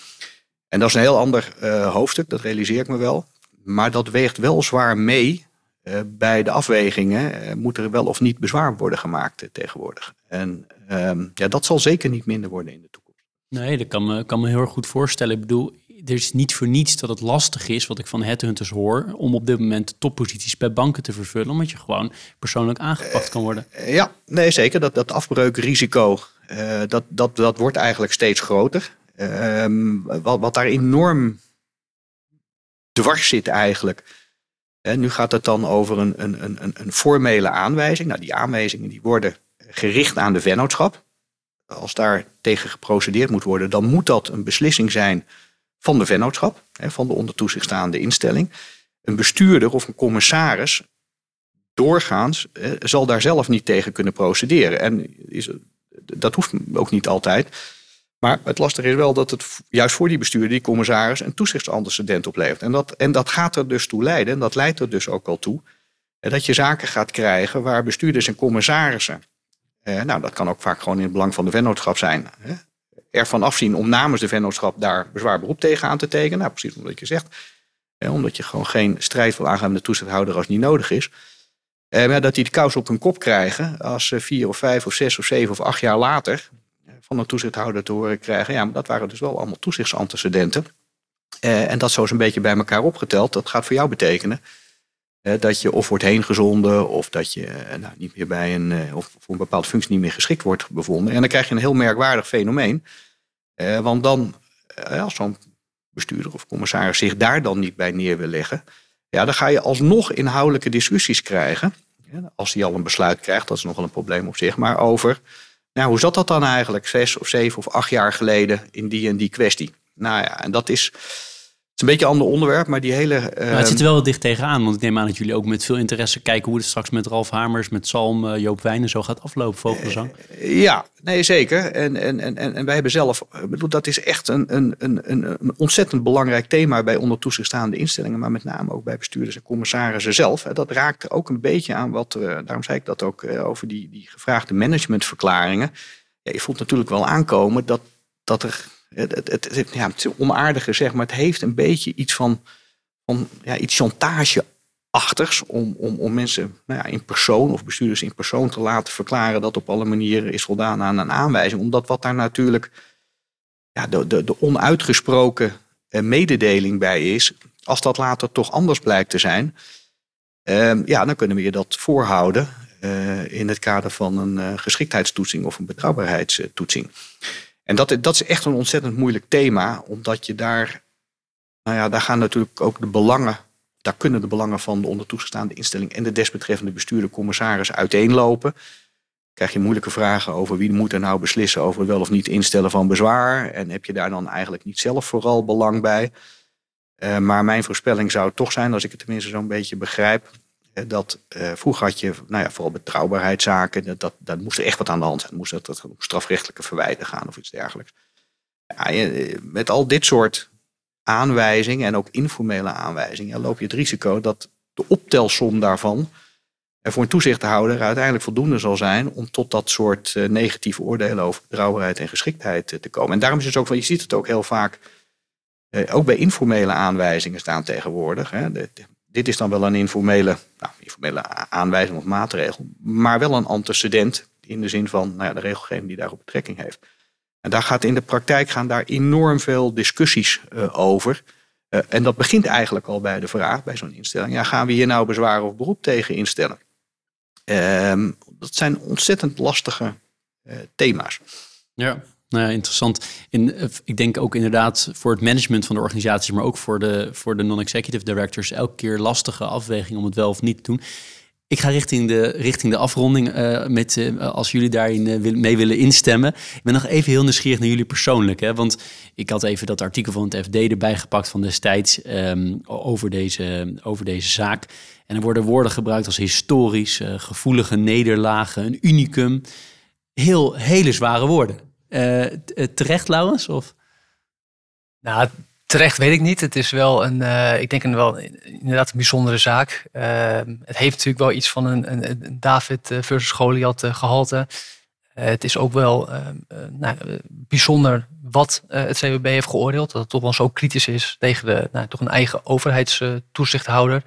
En dat is een heel ander hoofdstuk, dat realiseer ik me wel. Maar dat weegt wel zwaar mee eh, bij de afwegingen. eh, moet er wel of niet bezwaar worden gemaakt eh, tegenwoordig? En ehm, ja, dat zal zeker niet minder worden in de toekomst. Nee, dat kan me, kan me heel erg goed voorstellen. Ik bedoel, er is niet voor niets dat het lastig is, wat ik van headhunters hoor, om op dit moment topposities bij banken te vervullen, omdat je gewoon persoonlijk aangepakt kan worden. Ja, nee, zeker. Dat, dat afbreukrisico, dat, dat, dat wordt eigenlijk steeds groter. Ehm, wat, wat daar enorm dwars zit eigenlijk. Hè, nu gaat het dan over een, een, een, een- formele aanwijzing. Nou, die aanwijzingen die worden gericht aan de vennootschap. Als daar tegen geprocedeerd moet worden, dan moet dat een beslissing zijn van de vennootschap, van de onder toezicht staande instelling. Een bestuurder of een commissaris doorgaans zal daar zelf niet tegen kunnen procederen. En is, dat hoeft ook niet altijd. Maar het lastige is wel dat het juist voor die bestuurder, die commissaris, een toezichtsantecedent oplevert. En dat, en dat gaat er dus toe leiden, en dat leidt er dus ook al toe, eh, dat je zaken gaat krijgen waar bestuurders en commissarissen, eh, nou dat kan ook vaak gewoon in het belang van de vennootschap zijn, hè, ervan afzien om namens de vennootschap daar bezwaar beroep tegen aan te tekenen. Nou, precies omdat je zegt, eh, omdat je gewoon geen strijd wil aangaan met de toezichthouder als het niet nodig is. Eh, maar dat die de kous op hun kop krijgen als ze vier of vijf of zes of zeven of acht jaar later van een toezichthouder te horen krijgen. Ja, maar dat waren dus wel allemaal toezichtsantecedenten. Eh, en dat zo eens een beetje bij elkaar opgeteld, dat gaat voor jou betekenen eh, dat je of wordt heengezonden of dat je eh, nou, niet meer bij een, of voor een bepaalde functie niet meer geschikt wordt bevonden. En dan krijg je een heel merkwaardig fenomeen. Want dan, als zo'n bestuurder of commissaris zich daar dan niet bij neer wil leggen, ja, dan ga je alsnog inhoudelijke discussies krijgen. Als hij al een besluit krijgt, dat is nog wel een probleem op zich, maar over nou, hoe zat dat dan eigenlijk zes of zeven of acht jaar geleden in die en die kwestie? Nou ja, en dat is een beetje een ander onderwerp, maar die hele... Uh... het zit er wel dicht tegenaan, want ik neem aan dat jullie ook met veel interesse kijken hoe het straks met Ralf Hamers, met Salm, uh, Joop Wijn en zo gaat aflopen, Vogelzang. Uh, ja, nee zeker. En, en, en, en wij hebben zelf, bedoel, dat is echt een, een, een, een ontzettend belangrijk thema bij onder toezicht staande instellingen, maar met name ook bij bestuurders en commissarissen zelf. Dat raakt er ook een beetje aan wat, daarom zei ik dat ook over die, die gevraagde managementverklaringen. Ja, je voelt natuurlijk wel aankomen dat, dat er het, het, het, ja, het is onaardige zeg, maar het heeft een beetje iets van, van ja, iets chantageachtigs om, om, om mensen nou ja, in persoon of bestuurders in persoon te laten verklaren dat op alle manieren is voldaan aan een aanwijzing. Omdat wat daar natuurlijk ja, de, de, de onuitgesproken eh, mededeling bij is, als dat later toch anders blijkt te zijn, uh, ja, dan kunnen we je dat voorhouden uh, in het kader van een uh, geschiktheidstoetsing of een betrouwbaarheidstoetsing. En dat, dat is echt een ontzettend moeilijk thema, omdat je daar, nou ja, daar gaan natuurlijk ook de belangen, daar kunnen de belangen van de onder toegestaande instelling en de desbetreffende bestuurder, commissaris uiteenlopen. Krijg je moeilijke vragen over wie moet er nou beslissen over wel of niet instellen van bezwaar. En heb je daar dan eigenlijk niet zelf vooral belang bij. Uh, maar mijn voorspelling zou toch zijn, als ik het tenminste zo'n beetje begrijp, dat uh, vroeger had je, nou ja, vooral betrouwbaarheidszaken, dat, dat, moest er echt wat aan de hand zijn. Moest dat, dat strafrechtelijke verwijden gaan of iets dergelijks. Ja, je, met al dit soort aanwijzingen en ook informele aanwijzingen loop je het risico dat de optelsom daarvan er voor een toezichthouder uiteindelijk voldoende zal zijn om tot dat soort negatieve oordelen over betrouwbaarheid en geschiktheid te komen. En daarom is het ook van, je ziet het ook heel vaak, ook bij informele aanwijzingen staan tegenwoordig. Hè, de, dit is dan wel een informele, nou, informele aanwijzing of maatregel, maar wel een antecedent in de zin van nou ja, de regelgeving die daarop betrekking heeft. En daar gaat in de praktijk gaan daar enorm veel discussies uh, over. Uh, en dat begint eigenlijk al bij de vraag bij zo'n instelling: ja, gaan we hier nou bezwaar of beroep tegen instellen? Uh, dat zijn ontzettend lastige uh, thema's. Ja. Nou ja, interessant. In, eh, ik denk ook inderdaad voor het management van de organisaties, maar ook voor de, voor de non-executive directors, elke keer lastige afweging om het wel of niet te doen. Ik ga richting de, richting de afronding uh, met, uh, als jullie daarin mee willen instemmen. Ik ben nog even heel nieuwsgierig naar jullie persoonlijk. Hè? Want ik had even dat artikel van het FD erbij gepakt van destijds um, over, deze, over deze zaak. En er worden woorden gebruikt als historisch, gevoelige nederlagen, een unicum. Heel, hele zware woorden. Uh, terecht, Laurens? Of? Nou, terecht weet ik niet. Het is wel een, uh, ik denk een wel inderdaad een bijzondere zaak. Uh, het heeft natuurlijk wel iets van een, een, David versus Goliath gehalte. het is ook wel nou, bijzonder wat het CWB heeft geoordeeld. Dat het toch wel zo kritisch is tegen de, nou, toch een eigen overheidstoezichthouder.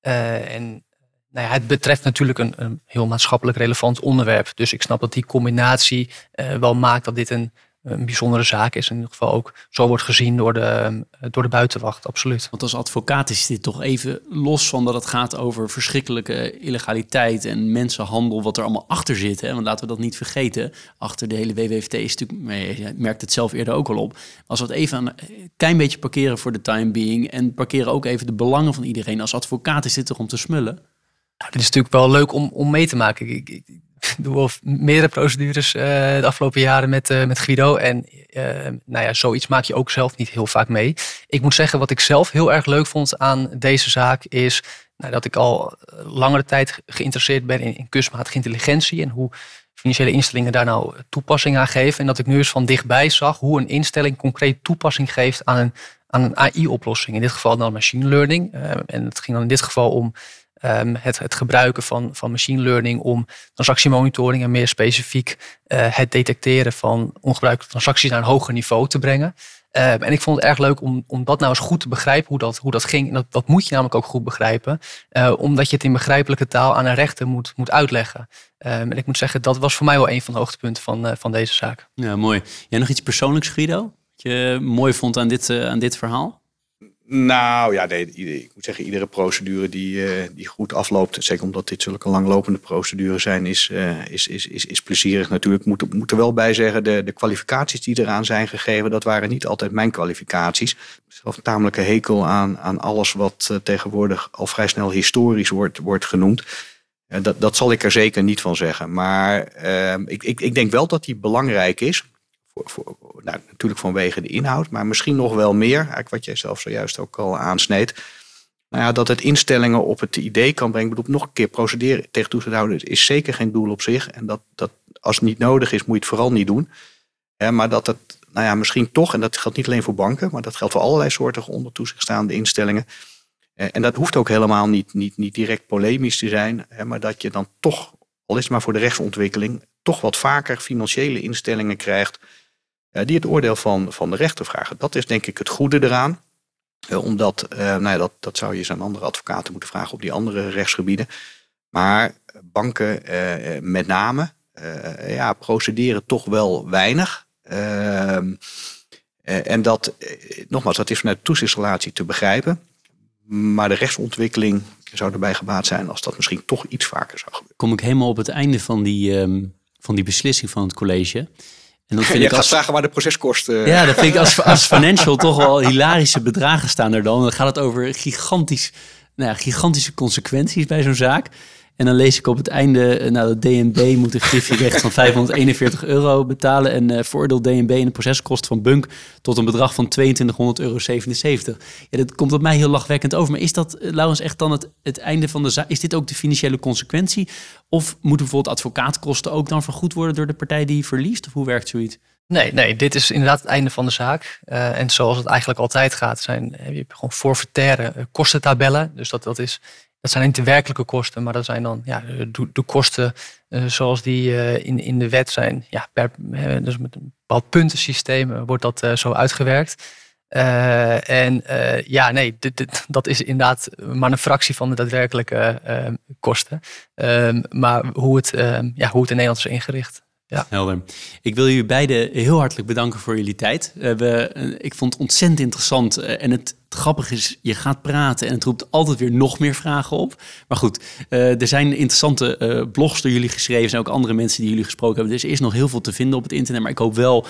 en nou ja, het betreft natuurlijk een, heel maatschappelijk relevant onderwerp. Dus ik snap dat die combinatie uh, wel maakt dat dit een, een bijzondere zaak is. In ieder geval ook zo wordt gezien door de, eh, door de buitenwacht, absoluut. Want als advocaat is dit toch even los van dat het gaat over verschrikkelijke illegaliteit en mensenhandel, wat er allemaal achter zit. Hè? Want laten we dat niet vergeten. Achter de hele WWFT is natuurlijk, je merkt het zelf eerder ook al op. Als we het even een klein beetje parkeren voor de time being en parkeren ook even de belangen van iedereen. Als advocaat is dit toch om te smullen? Nou, dit is natuurlijk wel leuk om, om mee te maken. Ik, ik, doe wel meerdere procedures uh, de afgelopen jaren met, uh, met Guido. En uh, nou ja, zoiets maak je ook zelf niet heel vaak mee. Ik moet zeggen, wat ik zelf heel erg leuk vond aan deze zaak is nou, dat ik al langere tijd geïnteresseerd ben in, in kunstmatige intelligentie en hoe financiële instellingen daar nou toepassing aan geven. En dat ik nu eens van dichtbij zag hoe een instelling concreet toepassing geeft aan een, aan een AI-oplossing. In dit geval dan machine learning. en het ging dan in dit geval om um, het, het gebruiken van, van machine learning om transactiemonitoring en meer specifiek uh, het detecteren van ongebruikelijke transacties naar een hoger niveau te brengen. Um, en ik vond het erg leuk om, om dat nou eens goed te begrijpen, hoe dat, hoe dat ging. En dat, dat moet je namelijk ook goed begrijpen, uh, omdat je het in begrijpelijke taal aan een rechter moet, moet uitleggen. Um, en ik moet zeggen, dat was voor mij wel een van de hoogtepunten van, uh, van deze zaak. Ja, mooi. Jij nog iets persoonlijks, Guido? Wat je mooi vond aan dit, aan dit verhaal? Nou ja, nee, ik moet zeggen, iedere procedure die, uh, die goed afloopt, zeker omdat dit zulke langlopende procedures zijn, is, uh, is, is, is, plezierig natuurlijk. Ik moet, er wel bij zeggen, de, de kwalificaties die eraan zijn gegeven, dat waren niet altijd mijn kwalificaties. Zelf een tamelijke hekel aan, aan alles wat uh, tegenwoordig al vrij snel historisch wordt, wordt genoemd. dat, dat zal ik er zeker niet van zeggen. Maar ehm, ik, ik, ik denk wel dat die belangrijk is. Voor, nou, natuurlijk vanwege de inhoud, maar misschien nog wel meer. Eigenlijk wat jij zelf zojuist ook al aansneed. Nou ja, dat het instellingen op het idee kan brengen. Ik bedoel, nog een keer procederen tegen toezichthouders is zeker geen doel op zich. En dat, dat als het niet nodig is, moet je het vooral niet doen. maar dat het nou ja, misschien toch, en dat geldt niet alleen voor banken, maar dat geldt voor allerlei soorten onder toezicht staande instellingen. Eh, en dat hoeft ook helemaal niet, niet, niet direct polemisch te zijn, maar dat je dan toch, al is het maar voor de rechtsontwikkeling, toch wat vaker financiële instellingen krijgt die het oordeel van, van de rechter vragen. Dat is denk ik het goede eraan. Eh, omdat, nou ja, dat, dat zou je eens aan andere advocaten moeten vragen op die andere rechtsgebieden. Maar banken met name ja, procederen toch wel weinig. Ehm, en dat, nogmaals, dat is vanuit de toezichtsrelatie te begrijpen. Maar de rechtsontwikkeling zou erbij gebaat zijn als dat misschien toch iets vaker zou gebeuren. Kom ik helemaal op het einde van die, ehm, van die beslissing van het college. En dan vind Je ik gaat als, vragen waar de proceskosten... Ja, dat vind ik als, als financial toch wel hilarische bedragen staan er dan. Dan gaat het over gigantisch, nou ja, gigantische consequenties bij zo'n zaak. En dan lees ik op het einde, uh, nou, de DNB moet een griffierecht van 541 euro betalen. En uh, veroordeelt DNB in de proceskost van Bunk tot een bedrag van 2200 euro 77. Ja, dat komt op mij heel lachwekkend over. Maar is dat, uh, Laurens, echt dan het, einde van de zaak? Is dit ook de financiële consequentie? Of moeten bijvoorbeeld advocaatkosten ook dan vergoed worden door de partij die verliest? Of hoe werkt zoiets? Nee, nee, dit is inderdaad het einde van de zaak. En zoals het eigenlijk altijd gaat, zijn, heb je gewoon forfaitaire kostentabellen. Dus dat, dat is dat zijn niet de werkelijke kosten, maar dat zijn dan ja, de, de kosten uh, zoals die uh, in, in de wet zijn. Ja, per, dus met een bepaald puntensysteem wordt dat zo uitgewerkt. en ja, nee, dit, dat is inderdaad maar een fractie van de daadwerkelijke kosten. Ehm, maar hoe het, ehm, ja, hoe het in Nederland is ingericht. Ja. Helder. Ik wil jullie beiden heel hartelijk bedanken voor jullie tijd. We, ik vond het ontzettend interessant. En het, grappige is, je gaat praten en het roept altijd weer nog meer vragen op. Maar goed, er zijn interessante blogs door jullie geschreven. Zijn ook andere mensen die jullie gesproken hebben. Dus er is nog heel veel te vinden op het internet. Maar ik hoop wel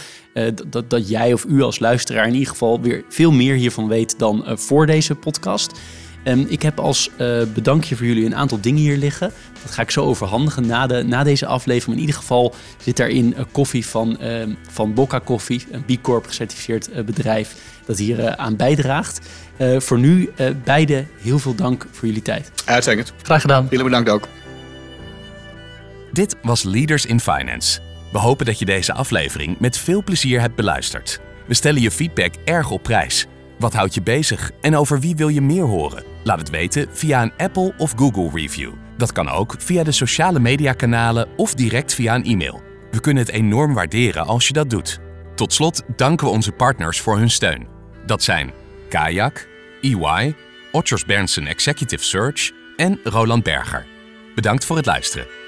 dat, dat jij of u als luisteraar in ieder geval weer veel meer hiervan weet dan voor deze podcast. Um, ik heb als uh, bedankje voor jullie een aantal dingen hier liggen. Dat ga ik zo overhandigen na, de, na deze aflevering. Maar in ieder geval zit daarin uh, koffie van, uh, van Bocca Koffie, een B Corp gecertificeerd uh, bedrijf dat hier aan bijdraagt. voor nu beide heel veel dank voor jullie tijd. Uitstekend. Graag gedaan. Jullie bedankt ook. Dit was Leaders in Finance. We hopen dat je deze aflevering met veel plezier hebt beluisterd. We stellen je feedback erg op prijs. Wat houdt je bezig en over wie wil je meer horen? Laat het weten via een Apple of Google review. Dat kan ook via de sociale mediakanalen of direct via een e-mail. We kunnen het enorm waarderen als je dat doet. Tot slot danken we onze partners voor hun steun. Dat zijn Kayak, EY, Otters Berndsen Executive Search en Roland Berger. Bedankt voor het luisteren.